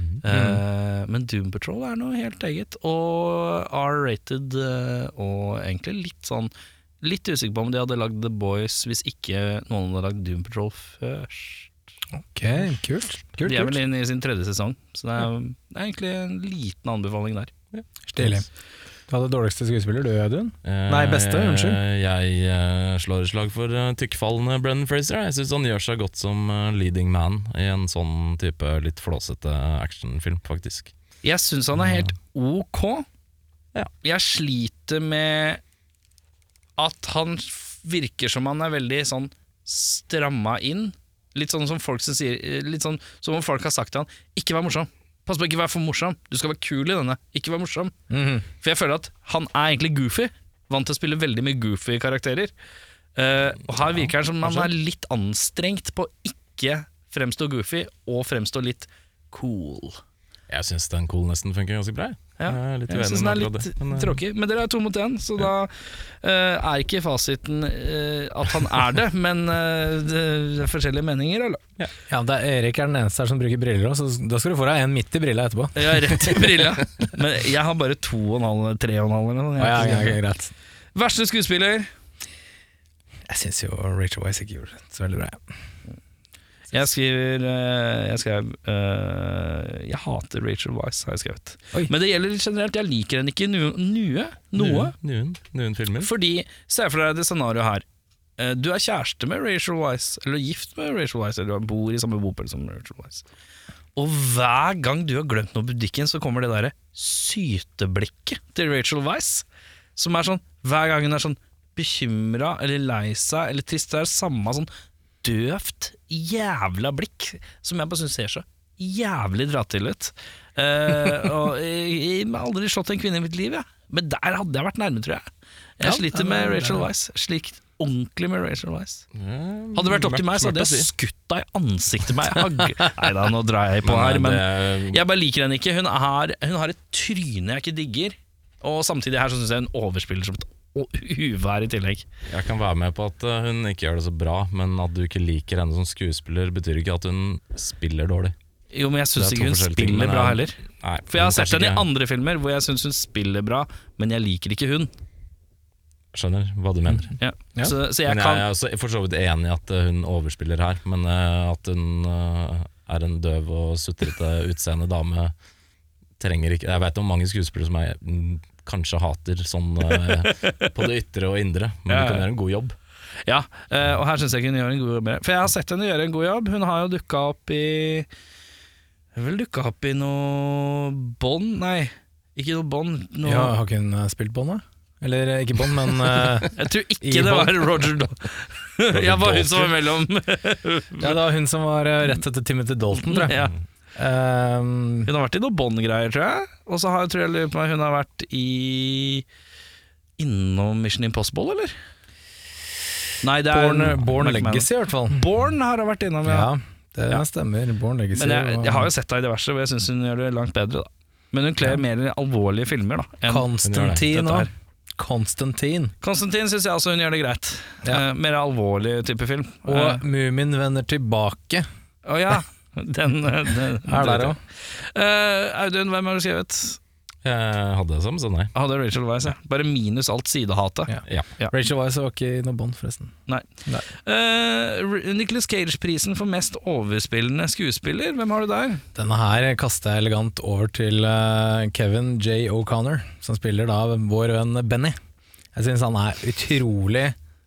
Eh, men Doom Patrol er noe helt eget, og R-rated, eh, og egentlig litt sånn Litt usikker på om de hadde lagd The Boys hvis ikke noen hadde lagd Doom Patrol først. Ok, kult. kult, De er vel inne i sin tredje sesong, så det er, det er egentlig en liten anbefaling der. Stilig. Du hadde dårligste skuespiller, du Audun? Eh, Nei, beste, unnskyld. Jeg eh, slår et slag for uh, tykkfallende Brennan Fraser. Jeg syns han gjør seg godt som uh, leading man i en sånn type litt flåsete actionfilm, faktisk. Jeg syns han er helt ok. Ja. Jeg sliter med at han virker som han er veldig sånn stramma inn. Litt sånn som folk som sier Litt sånn som om folk har sagt til han Ikke vær morsom. Pass på ikke være for morsom. Du skal være kul i denne. Ikke vær morsom. For jeg føler at han er egentlig goofy. Vant til å spille veldig mye goofy karakterer. Uh, og her virker han som han er litt anstrengt på å ikke fremstå goofy, og fremstå litt cool. Jeg syns den coolnessen funker ganske bra. Ja, Jeg litt jeg syns den er litt men, eh, tråkig. Men dere er to mot én, så da uh, er ikke fasiten uh, at han er det, men uh, det er forskjellige meninger, eller? Ja, det er Erik er den eneste her som bruker briller òg, så da skal du få deg en midt i brilla etterpå. Ja, rett i brilla. Men jeg har bare to og en halv, tre og en halv. Eller noe. Ja, ja, er ja, greit. Verste skuespiller? Jeg syns jo Rachel Weiss ikke gjorde det så veldig bra. ja. Jeg skriver eh, Jeg skrev eh, Jeg hater Rachel Weisz, har jeg skrevet. Oi. Men det gjelder generelt. Jeg liker henne ikke i nu- nue. Noe. Nuen, nuen, nuen Fordi, se for deg det scenarioet her. Eh, Du er kjæreste med Rachel Weisz, eller gift med Rachel Weisz, eller du bor i samme bopel som Rachel Wise. Og hver gang du har glemt noe i butikken, så kommer det derre syteblikket til Rachel Weisz. Som er sånn Hver gang hun er sånn bekymra eller lei seg eller trist, det er samme sånn døvt, jævla blikk som jeg bare syns ser så jævlig dra til ut. Uh, og jeg, har aldri slått en kvinne i mitt liv, jeg. Men der hadde jeg vært nærme, tror jeg. Jeg Ja, sliter med Rachel Weisz. Slikt ordentlig med Rachel Weisz. Ja, Hadde det vært opp til meg, så hadde jeg skutt deg i ansiktet med. Nei da, nå drar jeg på her, eh, men jeg bare liker henne ikke. Hun har, hun har et tryne jeg ikke digger. Og samtidig her så syns jeg hun overspiller som et å- uvær i tillegg. Jeg kan være med på at uh, hun ikke gjør det så bra, men at du ikke liker henne som skuespiller, betyr ikke at hun spiller dårlig. Jo, men jeg syns ikke hun spiller ting, bra heller. Nei, For jeg har sett henne i andre filmer hvor jeg syns hun spiller bra, men jeg liker ikke hun. Skjønner hva du mener. Ja. Ja. Så, så jeg men jeg kan er også for så vidt enig i at uh, hun overspiller her, men uh, at hun er en døv og sutrete utseende dame trenger ikke Jeg vet om mange skuespillere som er mm, kanskje hater sånn eh, på det ytre og indre, men Ja, du kan gjøre en god jobb. Ja, eh, og her syns jeg hun gjør en god jobb. For jeg har sett henne gjøre en god jobb. Hun har jo dukka opp i Hun vel dukka opp i noe bånd Nei, ikke noe bånd. Noe, Ja, har ikke hun eh, spilt Bond, da? Eller ikke Bond, men uh, Jeg tror ikke det var. Roger Dalton. Jeg var hun som var mellom ja, det var hun som var rett etter Timothy Dalton, tror jeg. ja. Ehm, Hun har vært i noe Bond-greier, tror jeg. Og så har, tror jeg på meg, hun har vært i Innom Mission Impossible, eller? Nei, det er Born, Born Legacy, i hvert fall. Born har hun vært innom, ja. Ja, det Ja. stemmer. Born Legacy. Men jeg, jeg har jo sett henne i diverse, og jeg syns hun gjør det langt bedre. da Men hun kler mer alvorlige filmer da dette òg. her. Constantine. Konstantin syns jeg også hun gjør det greit. Ja. Eh, mer alvorlig type film. Og Eh, Mumin vender tilbake. Å ja. Den, den, den Er der òg. Uh, Audun, hvem har du skrevet? Jeg hadde det som, så nei. Hadde Rachel Weisz, ja. Bare minus alt sidehatet. Ja. Ja. Ja. Rachel Weisz var ikke i noe bånd, forresten. Nei. Nei. Uh, Nicholas Cage-prisen for mest overspillende skuespiller, hvem har du der? Denne her kaster jeg elegant over til uh, Kevin J. O'Connor, som spiller da vår venn Benny. Jeg syns han er utrolig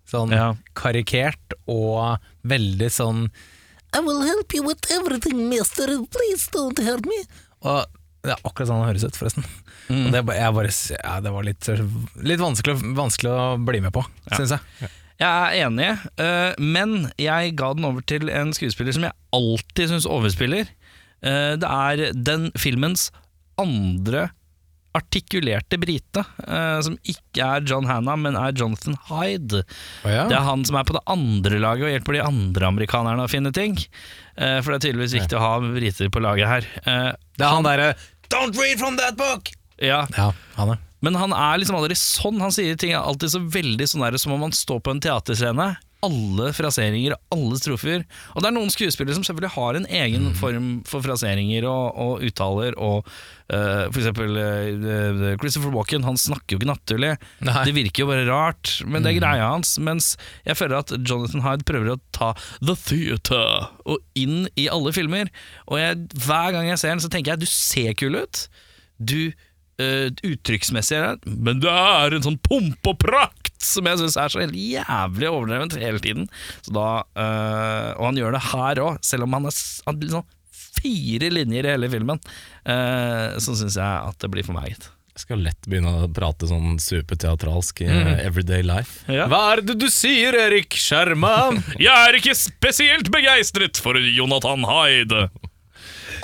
sånn Ja. karikert og veldig sånn I will help you with everything, mister. Please don't hurt me. Og det er akkurat sånn han høres ut, forresten. Mm. Det, jeg bare, ja, det var litt, litt vanskelig, vanskelig å bli med på, syns jeg. Jeg er enig, uh, men jeg ga den over til en skuespiller som jeg alltid syns overspiller. Uh, det er den filmens andre artikulerte brite, eh, som ikke er John Hannah, men er Jonathan Hyde. Oh, ja. Det er han som er på det andre laget og hjelper de andre amerikanerne å finne ting. Eh, for det er tydeligvis viktig å ha briter på laget her. Eh, Det er han derre Don't read from that book! ja, Ja, han er. Men han er liksom aldri sånn. Han sier ting er alltid så veldig sånn der som om han står på en teaterscene. Alle fraseringer og alle strofer. Og det er noen skuespillere som selvfølgelig har en egen form for fraseringer og, og uttaler. Og uh, for eksempel uh, Christopher Walken, han snakker jo ikke naturlig. Nei. Det virker jo bare rart, men det er greia hans. Mens jeg føler at Jonathan Hyde prøver å ta the theater og inn i alle filmer. Og jeg, hver gang jeg ser den, så tenker jeg du ser kul ut. Du uh, uttrykksmessig men det er en sånn pomp og prakt som jeg syns er så helt jævlig overdrevent hele tiden. Så da, eh, og han gjør det her òg, selv om han er han har liksom fire linjer i hele filmen. Uh, så syns jeg at det blir for meg, gitt. Jeg skal lett begynne å prate sånn superteatralsk i Mm. everyday life. Ja. Hva er det du sier, Erik Skjerman? Jeg er ikke spesielt begeistret for Jonathan Hyde.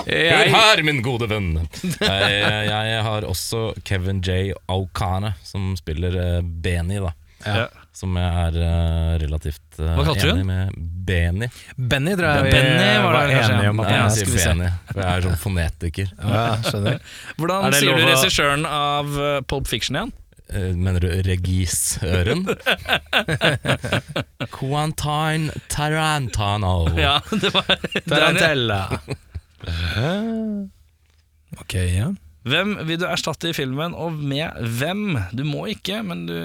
Hør her, min gode venn! jeg, jeg har også Kevin J. O'Connor, som spiller eh, Benny, da. Ja. Som jeg er uh, relativt uh, Hva kalte du enig med. Benny. Benny tror jeg vi Benny var det kanskje, enige om at Ja, jeg skal vi se. Benny, for jeg er sånn fonetiker. Ja, skjønner. Hvordan Er det sier lov du å- regissøren av uh, Pulp Fiction igjen? Eh, Mener du regissøren? Quantine Tarantano. Ja, det var Tarantella. ok, ja. Hvem vil du erstatte i filmen, og med hvem? Du må ikke, men du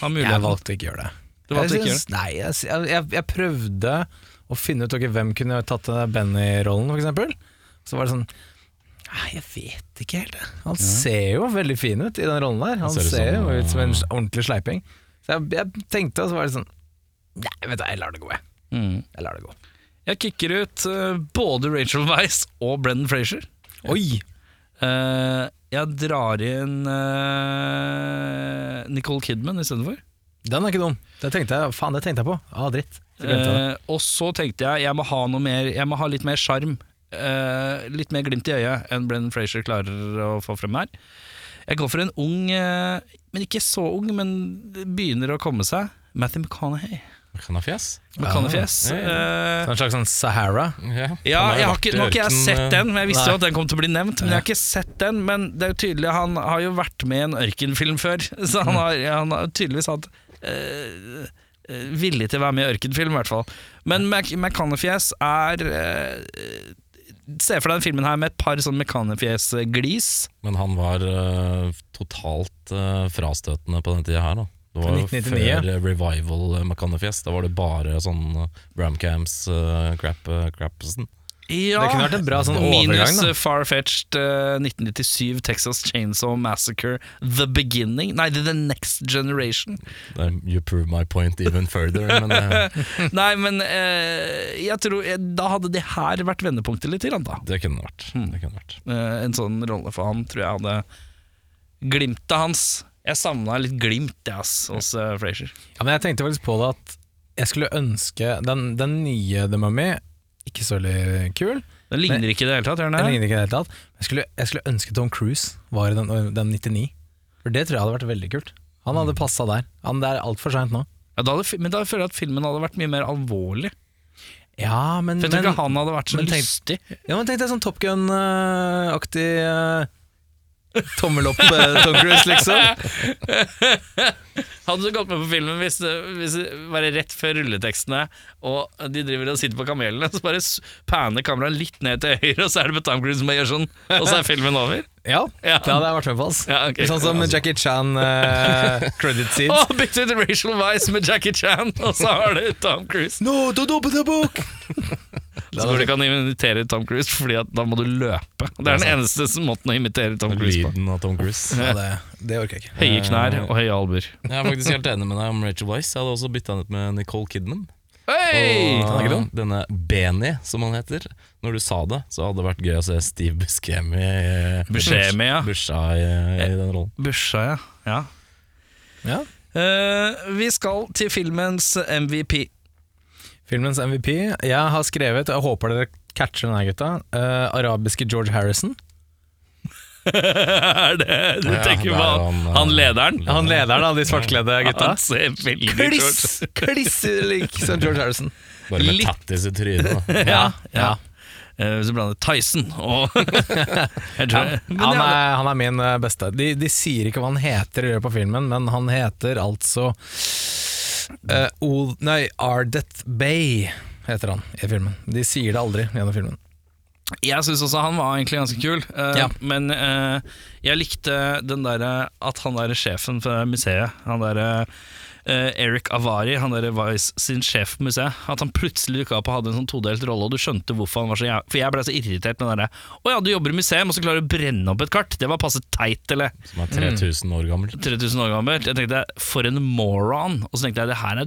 Jeg valgte ikke å gjøre det. Du valgte ikke å det? Nei, jeg, jeg, jeg, prøvde å finne ut okay, hvem kunne tatt Benny-rollen, eksempel. Så var det sånn Nei, jeg vet ikke helt. Han ser jo veldig fin ut i den rollen der. Han ser ser, sånn, jo ut som en ordentlig sleiping. Så jeg, jeg tenkte, og så var det sånn Nei, vet du, jeg lar det gå, jeg. Mm. Jeg lar det gå. Jeg kicker ut uh, både Rachel Weisz og Brendan Frazier. Oi! Uh, jeg drar inn uh, Nicole Kidman istedenfor. Den er ikke dum. Det tenkte jeg, faen, det tenkte jeg på. Ah, dritt. Uh, og så tenkte jeg jeg må ha mer Jeg må ha litt mer sjarm. Uh, litt mer glimt i øyet enn Brennan Frazier klarer å få frem her. Jeg går for en ung, men ikke så ung, men begynner å komme seg. Matthew McConaughey. Kan ha fjes? McConaughey. ja, Uh, Så En slags sånn Sahara. Ja, Ja, jeg har ikke, nå har ikke jeg sett eh, den, men jeg visste jo at den kom til å bli nevnt. Men jeg har ikke sett den, men det er jo tydelig Han har jo vært med i en ørkenfilm før, så han har, han har tydeligvis hatt eh, eh, villig til å være med i ørkenfilm, i hvert fall. Men Mac er eh, Se for deg den filmen her med et par sånn mekanefjes-glis. Men han var eh, totalt eh, frastøtende på den tida her. da Det var jo før eh, revival uh, McConaughey. Da var det bare sånn uh, Bramcams uh, crap, uh, crapsen. Ja, Det kunne vært en bra sånn overgang, da. uh, Far-fetched eh, 1997 Texas Chainsaw Massacre The Beginning. Nei, The Next Generation. Er- You prove my point even further. Men uh. Nei, men eh, jeg tror eh, da hadde det her vært vendepunktet litt. Grann, da. det kunne det vært. Hmm. Det kunne vært. Eh, en sånn rolle for han tror jeg hadde Glimtet hans Jeg savna litt glimt ass, hos uh, Frazier. Ja, men jeg tenkte faktisk på det at jeg skulle ønske Den, den nye The Mummy, ikke så veldig kul. Den ligner ikke i det hele tatt, den ligner ikke i det hele tatt. Jeg skulle, jeg skulle ønske Tom Cruise var i den, den 99. For det tror jeg hadde vært veldig kult. Han hadde passa der. Han, det er altfor seint nå. Ja, da hadde, men da føler jeg at filmen hadde vært mye mer alvorlig. Ja, men, For jeg tror ikke han hadde vært så men lystig. ja, men tenk deg sånn Top Gun-aktig eh, tommel opp eh, Tom Cruise, liksom. Hadde du gått med på filmen hvis hvis det var rett før rulletekstene, og de driver og sitter på kamelene, så bare panner kameraet litt ned til høyre, og så er det på Tom Cruise som gjør sånn, og så er filmen over? Ja, Ja. det hadde jeg vært med på. Ja, okay. Sånn som Jackie Chan uh, credit Å, Oh, bytte ut Racial Vice med Jackie Chan, og så har du Tom Cruise. No, don't open the book! Så det ikke imitere Tom Cruise, Fordi at da må du løpe. Det er den eneste måten å imitere Tom Cruise på. Lyden av Tom Cruise. Ja, det, det orker jeg ikke. Høye knær og høye albuer. Jeg er faktisk helt enig med deg om Rachel Weisz. Jeg hadde også bytta henne ut med Nicole Kidman. Hey! Og denne Benny, som han heter. Når du sa det, så hadde det vært gøy å se Steve Buscemi Buscemi, ja. Busha i, i den rollen. Busha, ja. ja. Ja. Uh, vi skal til filmens MVP. Filmens MVP. Jeg har skrevet, jeg håper dere catcher den her, gutta. uh, arabiske George Harrison. er det Du Ja, tenker på er han, han, han eh, lederen? Han lederen av de svartkledde gutta. Han ser veldig Kliss, George- kliss lik som George Harrison. Bare med tattis i trynet. da. Ja, ja. ja. Eh, Hvis du blander Tyson og jeg tror, men Han er, han er min eh, beste. De, de sier ikke hva han heter i løpet av filmen, men han heter altså uh, Old, Nei, Ardeth Bay heter han i filmen. De sier det aldri gjennom filmen. Jeg syns også han var egentlig ganske kul, uh, Ja. men uh, jeg likte den derre at han der sjefen for museet, han derre eh, Eric Avari, han der Vice sin sjef på museet, at han plutselig dukka opp og hadde en sånn todelt rolle, og du skjønte hvorfor han var så jæv... For jeg ble så irritert med den derre Å ja, du jobber i museum, og så klarer du å brenne opp et kart. Det var passe teit, eller? Som er 3000 år gammelt. 3000 år gammelt. Jeg tenkte, for en moron. Og så tenkte jeg, det her er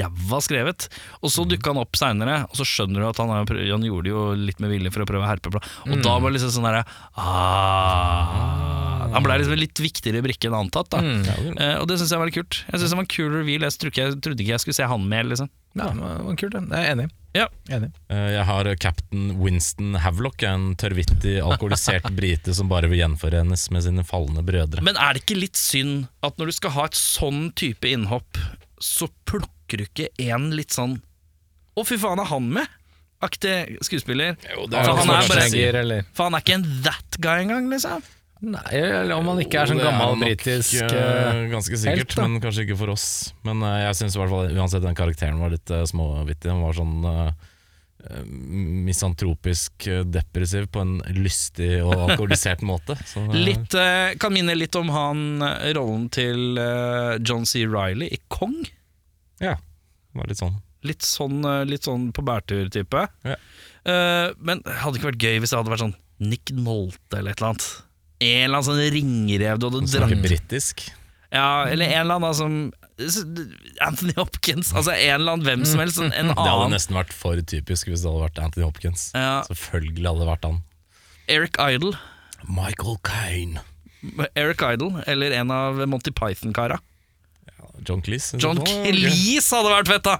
ræva skrevet. Og så dukka han opp seinere, og så skjønner du at han, han gjorde det jo litt med vilje for å prøve å herpe. Og da var det liksom sånn derre ah, Han ble liksom en litt viktigere brikke enn antatt, da. Eh, og det syns jeg var litt kult. Jeg synes det var en kul reveal. Jeg trodde ikke jeg, trodde ikke jeg skulle se han mer, liksom. Ja, det var kult. Jeg er enig. Ja. enig. Eh, Jeg har captain Winston Havelock, en tørrvittig, alkoholisert brite som bare vil gjenforenes med sine falne brødre. Men er det ikke litt synd at når du skal ha et sånn type innhopp, så plukker du ikke en litt sånn Å, fy faen, er han med? Aktig skuespiller. Jo, For han er bare eller For han er ikke en that guy engang, liksom. Nei, eller om han ikke er sånn er gammel britisk eh, Ganske sikkert, helt, men kanskje ikke for oss. Men uh, jeg syns i hvert fall uansett den karakteren var litt uh, småvittig. Han var sånn eh, misantropisk depressiv på en lystig og alkoholisert måte. Så, Litt, kan minne litt om han rollen til John C. Riley i Kong. Ja, det var litt sånn. Litt sånn, litt sånn på bærtur-type. Ja. Eh, men det hadde ikke vært gøy hvis det hadde vært sånn Nick Nolte eller et eller annet. En eller annen sånn ringrev du hadde dratt snakker britisk. Ja, eller en eller annen som Anthony Hopkins. Altså en eller annen hvem som helst. En annen. Det hadde nesten vært for typisk hvis det hadde vært Anthony Hopkins. Ja, Selvfølgelig hadde det vært han. Eric Idle. Michael Kane. Eric Idle, eller en av Monty Python-kara. John Cleese. John. Cleese hadde vært fett, da!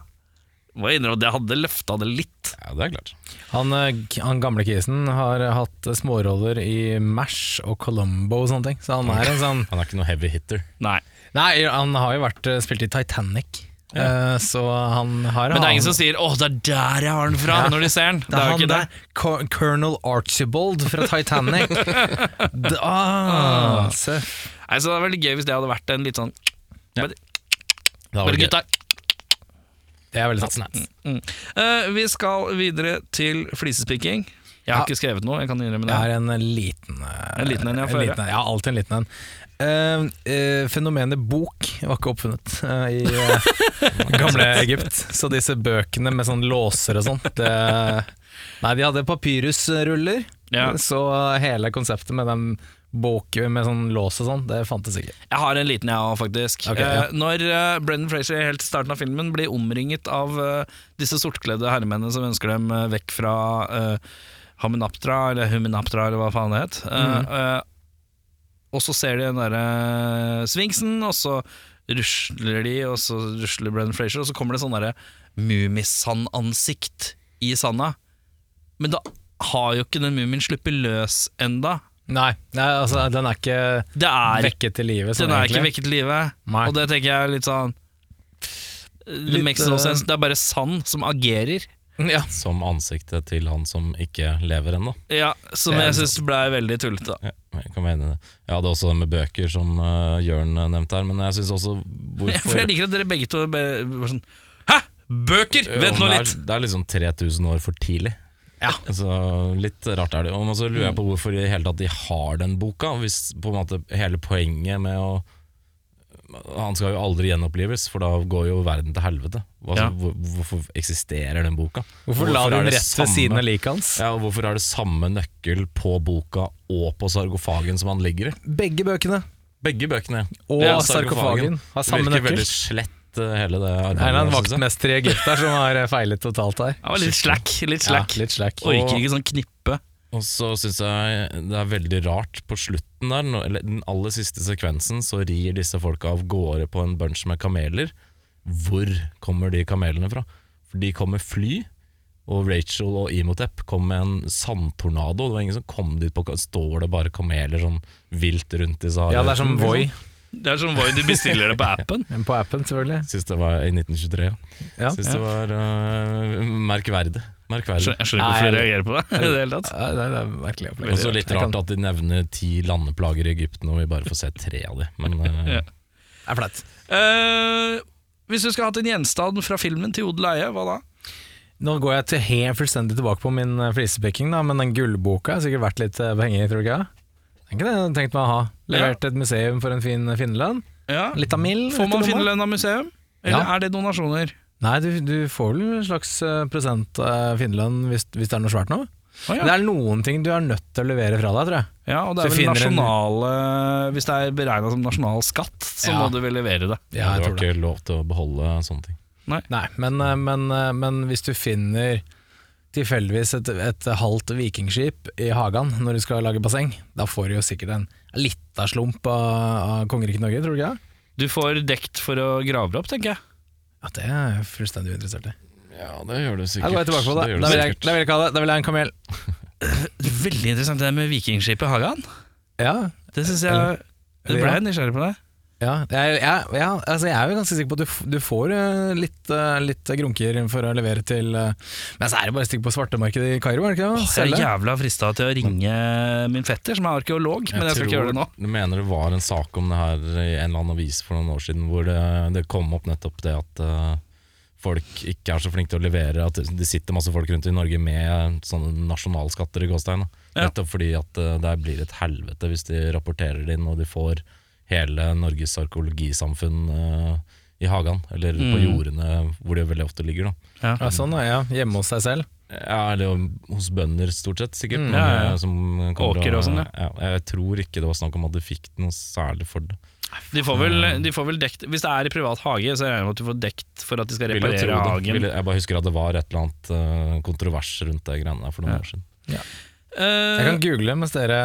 Må jeg innrømme at jeg hadde løfta det litt. Ja, det er klart. Han, eh, han gamle kisen har hatt småroller i MASH og Columbo og sånne ting. Så han er en sånn Han er ikke noe heavy hitter. Nei. Nei, han har jo vært eh, spilt i Titanic. Ja. så han har Men det er ingen som sier 'Å, det er der jeg har den fra', når de ser den. Det er jo han ikke der, Colonel Archibald fra Titanic. da, ah. Nei, så det er veldig gøy hvis det hadde vært en litt sånn Ja. Bare, Det bare gutta. Det er veldig satsende. Mm. Uh, vi skal videre til flisespikking. Jeg har Ja. ikke skrevet noe, jeg kan innrømme Jeg har en liten uh, En liten en, ja, en høre. liten. Ja, alltid en liten en. Uh, uh, fenomenet bok var ikke oppfunnet uh, i eh, gamle Egypt. Så disse bøkene med sånn låser og sånn, det, Nei, de hadde papyrusruller, Ja. så hele konseptet med den bok med sånn lås og sånn, det fantes ikke. Jeg har en liten, jeg òg, faktisk. Okay, ja. eh, når eh, Brendan Fraser helt i starten av filmen blir omringet av eh, disse sortkledde herremennene som ønsker dem eh, vekk fra uh, Hamunaptra, eller Huminaptra, eller hva faen det het. Eh, eh, og så ser de den derre sfinksen, og så rusler de, og så rusler Brendan Fraser, og så kommer det sånn derre Mummisandansikt i sanda. Men da har jo ikke den mumien sluppet løs enda. Nei, nei altså, den er ikke Det er vekket til live. Sånn, Den er ikke vekket til live, og det tenker jeg er litt sånn Det Litt, makes no eh, sense. Det er bare sand som agerer. Ja. Som ansiktet til han som ikke lever ennå. Ja, Som jeg syns blei veldig tullete. Ja, jeg kan være enig i det. Jeg hadde også det med bøker, som uh, Jørn uh, nevnte her, men jeg syns også For jeg liker at dere begge to bare sånn Hæ! Bøker! Vent nå litt! det er-! Det er liksom 3000 år for tidlig. Ja. Så litt rart er det. Og så lurer jeg Mm. på hvorfor i hele tatt de har den boka, hvis på en måte hele poenget med å Han skal jo aldri gjenopplives, for da går jo verden til helvete. Hva, Ja. hvor, hvorfor eksisterer den boka? Hvorfor la er den det rett ved siden av liket hans? Ja, og Hvorfor er det samme nøkkel på boka og på sarkofagen som han ligger i? Begge bøkene Begge bøkene. og Ja, sarkofagen har samme Virker nøkkel. veldig slett, uh, hele det Det er en arbeidet. vaktmester i Egypt der som har eh, feilet totalt her. Det var litt slack. Litt slack. Ja, litt slack. Orker ikke sånn knippe. Og så syns jeg det er veldig rart på slutten der, eller den aller siste sekvensen, så rir disse folka av gårde på en bunch med kameler. Hvor kommer de kamelene fra? For de kom med fly, og Rachel og Imhotep kom med en sandtornado. Det var ingen som kom dit på Står det bare kameler sånn vilt rundt i Sahara? Ja, det er som Voi Det er som Voi, du bestiller det på appen. men på appen, selvfølgelig. Syns det var i 1923. Ja. Ja. Syns det var uh, merkverdig. merkverdig. Jeg skjønner ikke hvorfor dere reagerer på det. i det hele tatt Nei, det er, det er merkelig Og så litt rart at de nevner ti landeplager i Egypten, og vi bare får se tre av de. Men uh, Ja. Det er flaut. Uh, Hvis du skulle hatt en gjenstand fra filmen til odel og eie, hva da? Nå går jeg til helt fullstendig tilbake på min eh, flisepikking, men den gullboka har sikkert vært litt eh, penger, tror du ikke? Det er ikke det jeg tenkte tenkt meg å ha. Levert et museum for en fin finnerlønn. Ja. Litt av mild. Får man vet finnerlønn av museum? Eller Ja. er det donasjoner? Nei, du, du får vel en slags eh, prosent av finnerlønn hvis, hvis det er noe svært nå. Oh, ja. Det er noen ting du er nødt til å levere fra deg, tror jeg. Ja, og det Så er vel nasjonale en- Hvis det er beregna som nasjonal skatt, så Ja. må du vel levere det. Ja, du jeg har ikke det. lov til å beholde sånne ting. Nei, men, eh, men, eh, men hvis du finner tilfeldigvis et, et halvt vikingskip i hagen når du skal lage basseng, da får du jo sikkert en lita slump av, av kongeriket Norge, tror du ikke? Du får dekt for å grave det opp, tenker jeg. Ja, Det er jeg fullstendig uinteressert i. Ja, det gjør du Da sikkert. går jeg tilbake på det. det Da vil jeg, da vil jeg ha det. Da vil jeg ha en kamel. Veldig interessant det med vikingskipet Hagan. Ja, Det synes jeg Det ble jeg nysgjerrig på det. Ja, jeg, jeg, ja altså jeg er jo ganske sikker på at du, du får eh, litt, eh, litt grunker for å levere til eh, Men så er det bare å stikke på svartemarkedet i Kairo, er det ikke det? Jeg er jævla frista til å ringe min fetter, som er arkeolog, men jeg skal ikke gjøre det nå. Du mener det var en sak om det her i en eller annen avis for noen år siden, hvor det, det kom opp nettopp det at folk ikke er så flinke til å levere, at det sitter masse folk rundt i Norge med sånne nasjonalskatter i gåstein. Ja. Nettopp fordi at det blir et helvete hvis de rapporterer det inn, og de får hele Norges arkeologisamfunn uh, i hagen, eller på Mm. jordene hvor de veldig ofte ligger. da. Ja, sånn, ja. Hjemme hos seg selv. Ja, eller hos bønder stort sett, sikkert. Mm. Ja, ja, ja. Som Åker og sånn, ja. Jeg tror ikke det var snakk om at de fikk noe særlig for det. De får, vel, de får vel dekt Hvis det er i privat hage, så regner jeg med at du får dekt for at de skal reparere hagen. Vil, jeg bare husker at det var et eller annet eh, kontrovers rundt det greiene der for noen Ja. år siden. Eh, Jeg kan google mens dere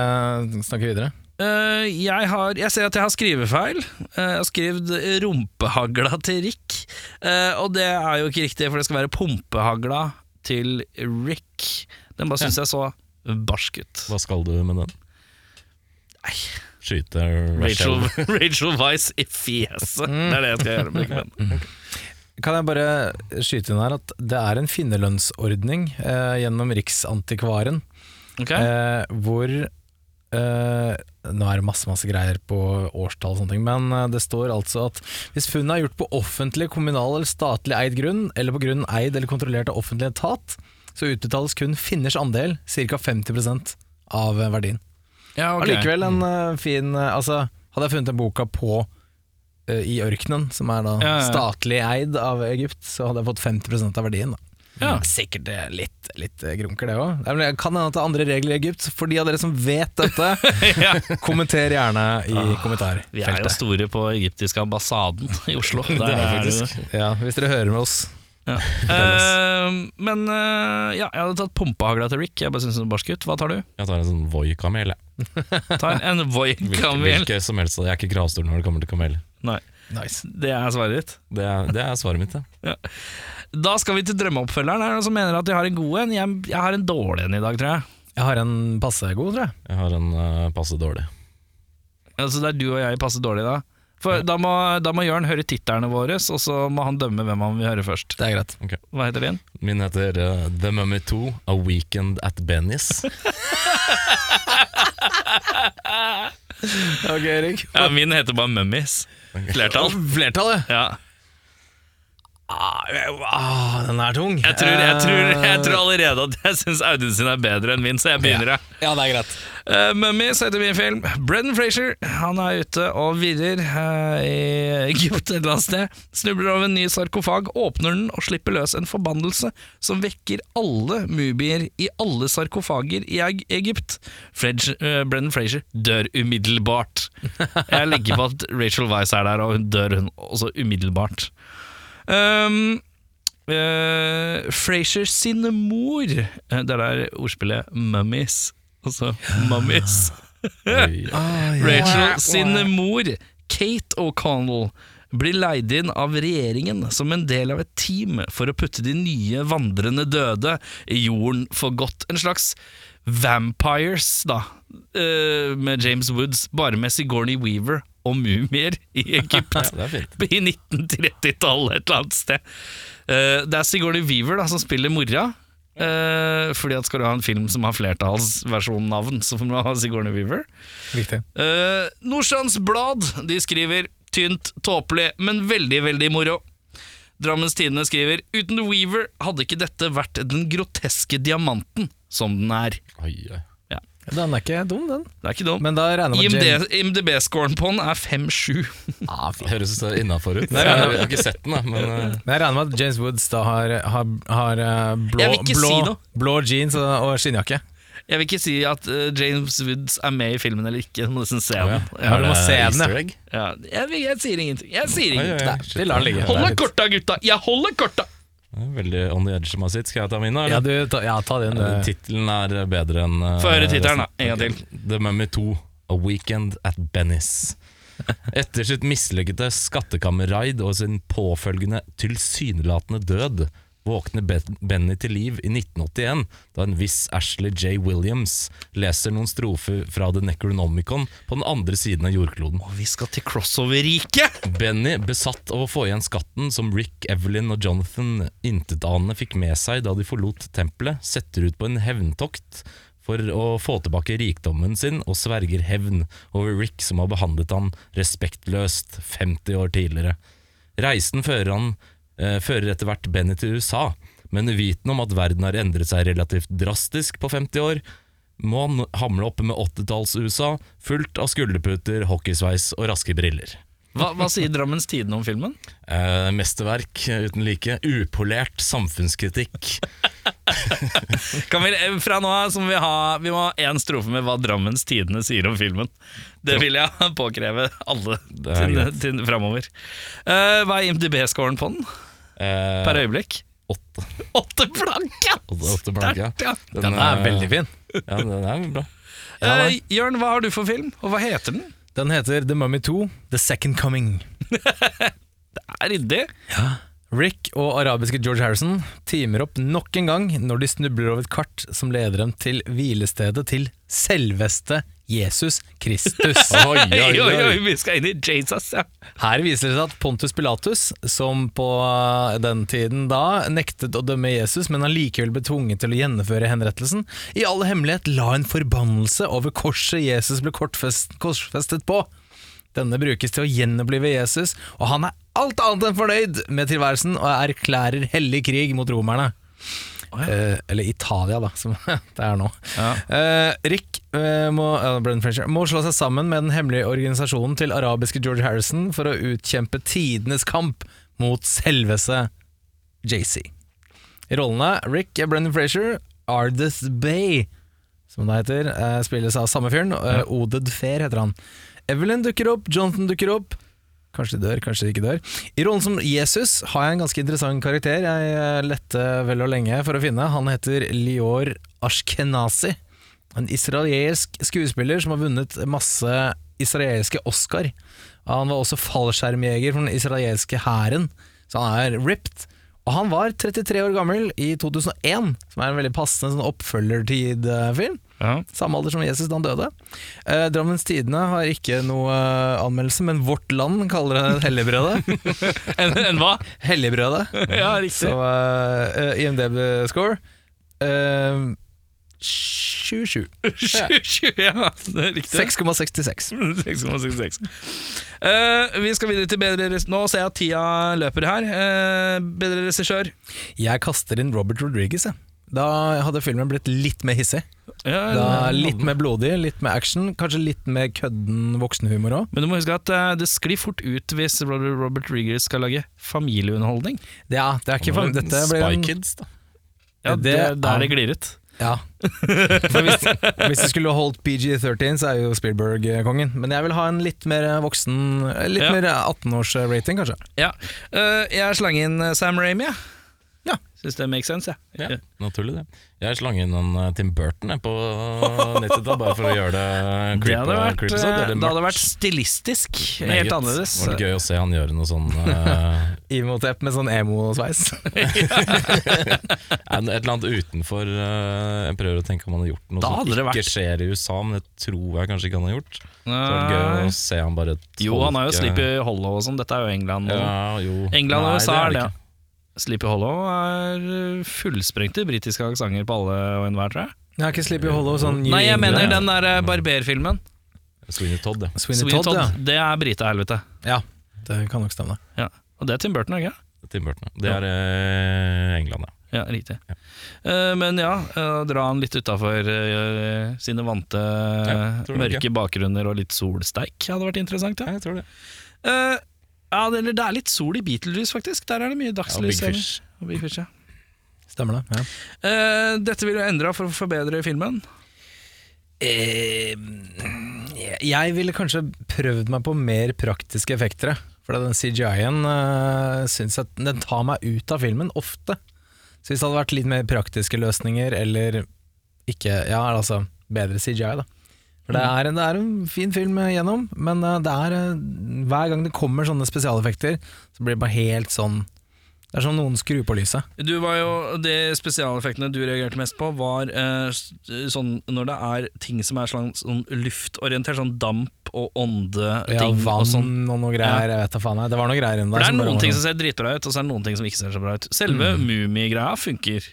snakker videre. Eh, jeg, har, jeg ser at jeg har skrivefeil. Uh, jeg har skrevet 'rumpehagla til Rick'. Uh, og det er jo ikke riktig, for det skal være 'pumpehagla til Rick'. Den bare syns jeg så barsk ut. Hva skal du med den? Nei. Skyte Rachel, Rachel? Weiss i fjeset. Det er det jeg skal gjøre. med den. Kan jeg bare skyte inn her at det er en finnerlønnsordning eh, gjennom Riksantikvaren, Okay. eh, hvor eh, Nå er det masse masse greier på årstall og sånne ting, men eh, det står altså at hvis funnet er gjort på offentlig, kommunal eller statlig eid grunn, eller på grunn eid eller kontrollert av offentlig etat, så utbetales kun finners andel, ca. 50 av eh, verdien. ja, okay. Allikevel en uh, fin Altså, hadde jeg funnet en boka på i ørkenen, som er da Ja, ja. statlig eid av Egypt, så hadde jeg fått 50% av verdien. Da. Ja. Sikkert litt, litt eh, grunker, det òg. Kan hende at det er andre regler i Egypt. For de av dere som vet dette, Ja. kommenter gjerne i Vi er jo store på egyptiske ambassaden i Oslo. Der Det er er faktisk. Ja, hvis dere hører med oss. Ja. uh, men uh, ja, jeg hadde tatt pumpehagla til Rick. Jeg bare synes den barsk ut. Hva tar du? Jeg tar en sånn Voi-kamel. Tar en Hvilke, som helst. Jeg er ikke kravstor når det kommer til kamel. Nei, Nice. det er svaret ditt. Det er, det er svaret mitt. Ja. Da skal vi til drømmeoppfølgeren. Er det noen som mener at de har en god en? Jeg, jeg har en dårlig en i dag, tror jeg. Jeg har en passe god, tror jeg. Jeg har en uh, passe dårlig. Altså Det er du og jeg passe dårlig da. For da må, da må Jørn høre titterne våre, og så må han dømme hvem han vil høre først. Det er greit. Hva heter din? Min heter uh, The Mummy 2, A Weekend at Benny's. Ok, Erik. Ja, min heter bare Mummies. Flertall. Flertallet. Ja. Ah, den er tung. Jeg tror, jeg, tror, jeg tror Eh, allerede at jeg syns Audun sin er bedre enn min, så jeg begynner, jeg. Ja, det er greit. Uh, Mummies heter min film. Brendan Frazier han er ute og virrer uh, i Egypt et eller annet sted. Snubler over en ny sarkofag, åpner den og slipper løs en forbannelse som vekker alle mumier i alle sarkofager i Egypt. Fred, uh, Brendan Frazier dør umiddelbart. Jeg legger på at Rachel Weisz er der, og hun dør hun også umiddelbart. Um, uh, Frasier sin mor eh, Det er der ordspillet Mummies. Altså Mummies. Rachel sin mor, Kate O'Connell, blir leid inn av regjeringen som en del av et team for å putte de nye vandrende døde i jorden for godt. En slags vampires, da, eh, med James Woods, bare med Sigourney Weaver og mumier i Egypt. Ja. I 1930-tallet et eller annet sted. Uh, det er Sigourney Weaver da, som spiller mora. Uh, fordi at skal du ha en film som har flertallsversjonnavn, så får du ha Sigourney Weaver. Riktig. Uh, Nordstrands Blad de skriver tynt, tåpelig, men veldig, veldig moro. Drammens Tidende skriver uten Weaver hadde ikke dette vært den groteske diamanten som den er. Oi, oi. Den er ikke dum, den. Det er ikke dum. Men da regner jeg med at IMD IMDb-scoren på den er 5-7. ah, Det høres innafor ut. Jeg jeg har ikke sett den, da, men uh, Men jeg regner med at James Woods da har, har, har eh, blå, blå, si blå jeans og, skinnjakke. Jeg vil ikke si at uh, James Woods er med i filmen eller ikke. Du må nesten se den. Ja, du må Er se den, ja. Jeg, jeg sier ingenting. Jeg sier ingenting. Nei. Hold er deg korta, gutta! Jeg holder korta! Veldig on the edge som har sitt. Skal jeg ta min, da? Ja, du, ta, ja, ta din. Uh, eh. Tittelen er bedre enn uh, Få høre tittelen, da. En gang til. The Mummy 2, A Weekend at Bennis. Etter sitt mislykkede skattkammerraid og sin påfølgende tilsynelatende død våkner Benny til liv i 1981 da en viss Ashley J. Williams leser noen strofer fra The Necronomicon på den andre siden av jordkloden. Og vi skal til crossover-riket! Benny, besatt av å få igjen skatten som Rick, Evelyn og Jonathan intetanende fikk med seg da de forlot tempelet, setter ut på en hevntokt for å få tilbake rikdommen sin og sverger hevn over Rick som har behandlet han respektløst 50 år tidligere. Reisen fører, han, fører etter hvert Benny til USA, men uviten om at verden har endret seg relativt drastisk på 50 år, må han hamle oppe med 80-talls-USA, fullt av skulderputer, hockeysveis og raske briller. Hva, hva sier Drammens Tidende om filmen? Eh, mesterverk uten like. Upolert samfunnskritikk. Kan vi, eh, fra nå av må vi ha Vi må ha én strofe med hva Drammens Tidende sier om filmen. Det vil jeg påkreve alle til, til framover. Eh, hva er IMDb-scoren på den Eh, per øyeblikk? åtte, Åtte blanke! åtte, åtte blanke, ja. Den. Den er eh, veldig fin. Ja, den er bra. Eh, Jørn, hva har du for film, og hva heter den? Den heter The Mummy 2, The Second Coming. det Er ryddig. Rick og arabiske George Harrison teamer opp nok en gang når de snubler over et kart som leder dem til hvilestedet til selveste Jesus Kristus. Oi, oi, Oi, vi skal inn i Jesus, ja. Her viser det seg at Pontus Pilatus, som på den tiden da nektet å dømme Jesus, men allikevel ble tvunget til å gjennomføre henrettelsen, i all hemmelighet la en forbannelse over korset Jesus ble korsfestet på. Denne brukes til å gjenopplive Jesus, og han er alt annet enn fornøyd med tilværelsen og erklærer hellig krig mot romerne. Eh, eller Italia, da, som det er nå. Eh, Rick eh, må, eh, må slå seg sammen med den hemmelige organisasjonen til arabiske George Harrison for å utkjempe tidenes kamp mot selveste JC. I rollene Rick Brendan Frazier, Ardeth Bay, som det heter, eh, spilles av samme fyren. Eh, Oded Fair heter han. Evelyn dukker opp, Jonathan dukker opp. Kanskje de dør, kanskje de ikke dør. I rollen som Jesus har jeg en ganske interessant karakter jeg eh, lette vel og lenge for å finne. Han heter Lior Ashkenazi. En israelsk skuespiller som har vunnet masse israelske Oscar. Han var også fallskjermjeger for den israelske hæren, så han er ripped. Og han var 33 år gammel i 2001, som er en veldig passende sånn oppfølgertid-film. Ja. Samme alder som Jesus da han døde. Eh, Drammens Tidende har ikke noe eh, anmeldelse, men Vårt Land kaller det Helligbrødet. En, en hva? Helligbrødet. Ja, riktig. Så eh, IMDb-score uh, 27. ja, det er riktig. 6,66. 6,66. Eh, vi skal videre til bedre res- Nå ser jeg at tida løper her. Eh, bedre regissør. Jeg kaster inn Robert Rodriguez, jeg. Da hadde filmen blitt litt mer hissig. Ja, Da. Litt mer blodig, litt mer action, kanskje litt mer kødden voksenhumor òg. Men du må huske at uh, det sklir fort ut hvis Robert Rieger skal lage familieunderholdning. Ja, det er ikke for, dette blir Spy en, Kids, da. Ja, Det- det, Der det glir ut. Ja. For hvis, hvis det skulle holdt PG-13, så er jo Spielberg kongen. Men jeg vil ha en litt mer voksen Litt Ja. mer 18-års-rating, kanskje. Ja. Uh, jeg slang inn Sam Raimi, jeg. Ja. Syns det makes sense, jeg. Ja, naturlig det. Jeg slang inn en eh, Tim Burton jeg, på 90-tallet, bare for å gjøre det Det creep, hadde vært, creepy, det, det, det litt hadde vært stilistisk Meget. helt annerledes. Det var gøy å se han gjøre noe sånn uh... Imotep med sånn emo-sveis. Et eller annet utenfor uh, Jeg prøver å tenke om han har gjort noe som ikke vært- skjer i USA, men det tror jeg kanskje ikke han har gjort. Så det var gøy å se han bare Jo, han har jo tolke- Sleepy Hollow og sånn. Dette er jo England. Ja, jo. England og USA er det. ikke. Ja. Sleepy Hollow er eh, fullsprengte britiske aksenter på alle og enhver, tror jeg. Jeg har ikke Sleepy Hollow sånn New Nei, jeg England. mener den der eh, barberfilmen. Sweeney Todd, ja. Sweeney Sweeney Todd, ja. Det er britehelvete. ja. Det kan nok stemme. Ja. Og det er Tim Burton, ikke Tim Burton. ja. Det er eh, England, ja. Ja, riktig. Eh, men ja, uh, dra han litt utafor sine vante Ja, tror mørke bakgrunner og litt solsteik hadde vært interessant. Ja. Jeg tror det. Eh, ja, det, eller det er litt sol i Beetlejuice, faktisk. Der er det mye Ja, dagslys. Big Fish. Og Big Fish ja. Stemmer det. ja. uh, dette vil du endre for å forbedre filmen. Uh, jeg ville kanskje prøvd meg på mer praktiske effekter. For den CGI-en uh, syns jeg den tar meg ut av filmen ofte. Så hvis det hadde vært litt mer praktiske løsninger, eller ikke Ja, altså bedre CGI, da. For det er, en, det er en fin film gjennom, men eh, er eh, hver gang det kommer sånne spesialeffekter, så blir det bare helt sånn Det er som noen skrur på lyset. Du var jo, De spesialeffektene du reagerte mest på, var eh, sånn når det er ting som er sånn, sånn luftorientert, sånn damp og ånde-ting. Ja, og vann sånn. og noe greier. Jeg vet da faen. jeg. Det var noe greier inni der. Det er noen ting som ser dritbra ut, og så er det noen ting som ikke ser så bra ut. Selve Mummi-greia funker.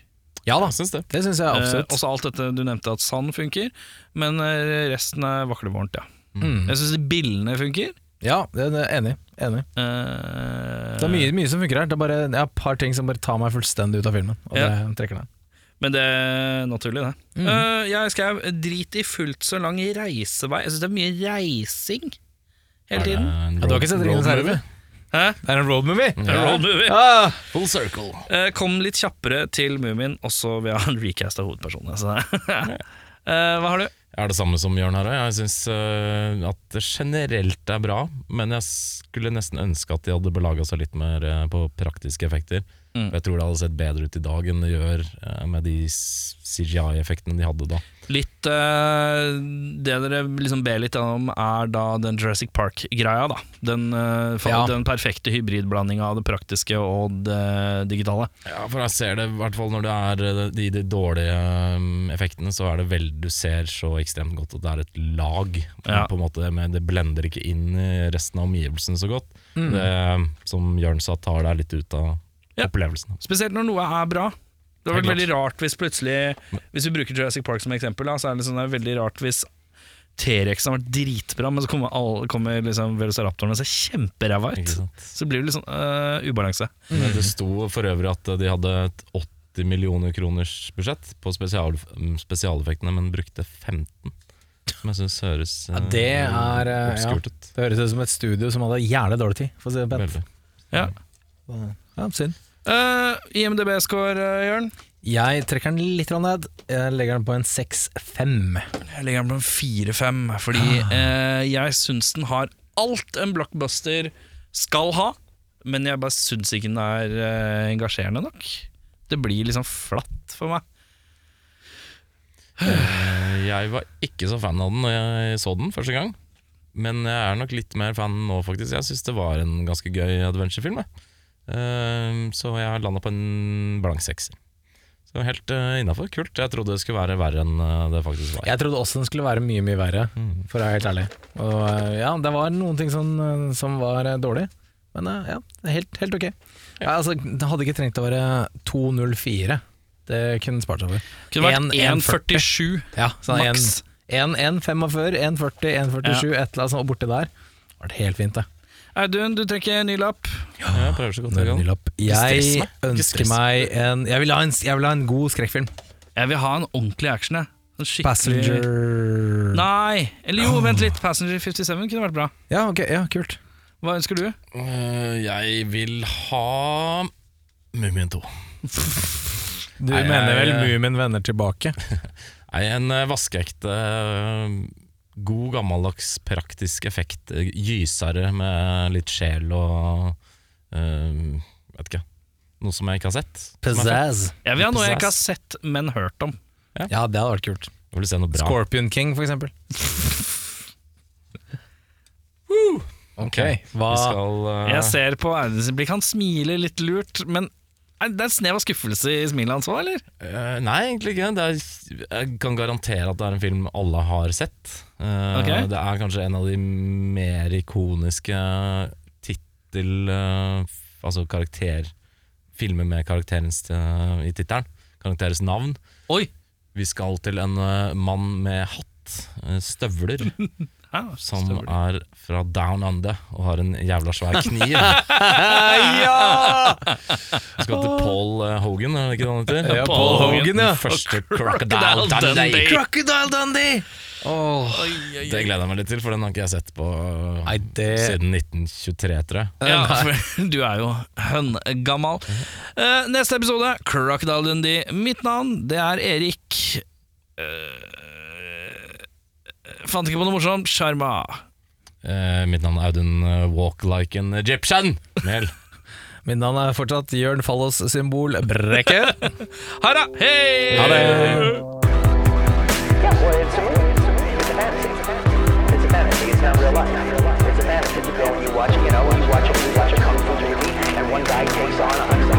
Ja da, syns det. det syns jeg Eh, absolutt. også alt dette du nevnte at sand funker, men eh, resten er vaklevorent, ja. Mm. Jeg syns bildene funker. Ja, det er enig. enig. Eh, Det er mye, mye som funker her. Det er bare det er et par ting som bare tar meg fullstendig ut av filmen. Og Ja. det trekker den. Men det er naturlig, det. Mm. Uh, jeg skrev 'drit i fullt så lang reisevei'. Jeg syns det er mye reising hele tiden. Ja, du har ikke sett Ringenes herre? Hæ? Det er en road movie! Det er road movie. Ah! Full circle. Eh, kom litt kjappere til Mumien, og så vil jeg ha en recast av hovedpersonene. Så. Eh, hva har du? Jeg er det samme som Jørn her òg. Jeg syns at det generelt er bra, men jeg skulle nesten ønske at de hadde belaga seg litt mer uh, på praktiske effekter. Mm. Og Jeg tror det hadde sett bedre ut i dag enn det gjør eh, med de CGI-effektene de hadde da. Litt uh, Det dere liksom ber litt om, er da den Jurassic Park-greia. da Den, uh, Ja. den perfekte hybridblandinga av det praktiske og det digitale. Ja, for jeg ser det i hvert fall når det er de, de dårlige eh, effektene, så er det vel du ser så ekstremt godt at det er et lag. Ja. På en måte, men det blender ikke inn i resten av omgivelsene så godt. Mm. Det, som Jørn sa, tar deg litt ut av Ja. opplevelsen. Spesielt når noe er bra. Det hadde vært veldig rart hvis plutselig Hvis vi bruker Jurassic Park som eksempel, da, så er det, sånn, det er veldig rart hvis T-rex har vært dritbra, men så kommer, alle, kommer liksom Velociraptoren og ser kjemperæva ut. Så blir det litt sånn uh, ubalanse. Men det sto for øvrig at de hadde et 80 millioner kroners budsjett på spesial, spesialeffektene, men brukte 15. Som jeg syns høres Ja, det eh, er, uh, ja. Det høres ut som et studio som hadde jævlig dårlig tid. For å si det pent. Ja. Ja, synd. Uh, IMDb-score, uh, Jørn? Jeg trekker den litt ned. Jeg legger den på en 6-5. Jeg legger den på en 4-5, fordi eh, jeg syns den har alt en blockbuster skal ha, men jeg bare syns ikke den er eh, engasjerende nok. Det blir liksom flatt for meg. Eh, Jeg var ikke så fan av den når jeg så den første gang. Men jeg er nok litt mer fan nå, faktisk. Jeg syns det var en ganske gøy adventure-film. jeg. Eh, Så jeg har landa på en blank sekser. Så helt uh, innafor. Kult. Jeg trodde det skulle være verre enn eh, det faktisk var. Jeg trodde også den skulle være mye, mye verre, for å være helt ærlig. Og eh, ja, det var noen ting som, som var dårlig, men ja, helt, helt ok. Ja, altså, det hadde ikke trengt å være 2.04. Det kunne spart seg for. Kunne vært 1,47 Ja, sånn maks. 1,45, 1,40, 1,47, et eller annet sånt borti der. Det var helt fint, det. Audun, du trekker en ny lapp. Jeg prøver så godt jeg ny kan. lapp. Jeg. Ønsker meg en jeg vil, ha en jeg vil ha en god skrekkfilm. Jeg vil ha en ordentlig action. jeg. Sånn skikkelig- Passenger Nei, eller jo, vent litt. Passenger 57 kunne vært bra. Ja, ok, ja, kult. Hva ønsker du? Eh, jeg vil ha Mumien 2. Du Nei, mener vel jeg- Mumien vender tilbake? Nei, en eh, vaskeekte, eh, god gammeldags praktisk effekt. eh, Gysere med litt sjel og uh, Vet ikke. Noe som jeg ikke har sett. Pizzazz. Jeg vil ha noe jeg ikke har sett, men hørt om. Ja, det hadde vært kult. Jeg vil se noe bra. Scorpion King, for eksempel. Ok, hva Vi skal eh, Jeg ser på Audun sitt blikk, han smiler litt lurt, men er det er en snev av skuffelse i smilet hans òg, eller? Uh, Nei, egentlig ikke. Er, jeg kan garantere at det er en film alle har sett. Uh, okay. Det er kanskje en av de mer ikoniske tittel... Uh, altså karakter Filmer med karakterens i tittelen. Karakterens navn. Oi! Vi skal til en mann med hatt, støvler, Ja, som er fra Down Under og har en jævla svær kniv. Ja! Skal til Paul eh, Hogan, er det ikke det han heter? Ja, Paul Hogan, ja. Første Crocodile Dundee. Crocodile Dundee! Oh, Det gleder jeg meg litt til, for den har ikke jeg sett på uh, Nei, det- siden 1923, tror jeg. Ja, for du er jo høngammal. Uh, neste episode, Crocodile Dundee. Mitt navn, det er Erik eh, Fant ikke på noe morsomt. Sjarma. Eh, mitt navn er Audun uh, Walk Like an Egyptian. Mel. Mitt navn er fortsatt Jørn Fallos symbol Brekke. Ha det! Hei! Ha det! Yeah, well, it's a movie. It's a fantasy. It's a fantasy. It's not real life. It's a fantasy. You go and you watch, you know, you watch a, you watch a kung fu movie, and one guy takes on a hundred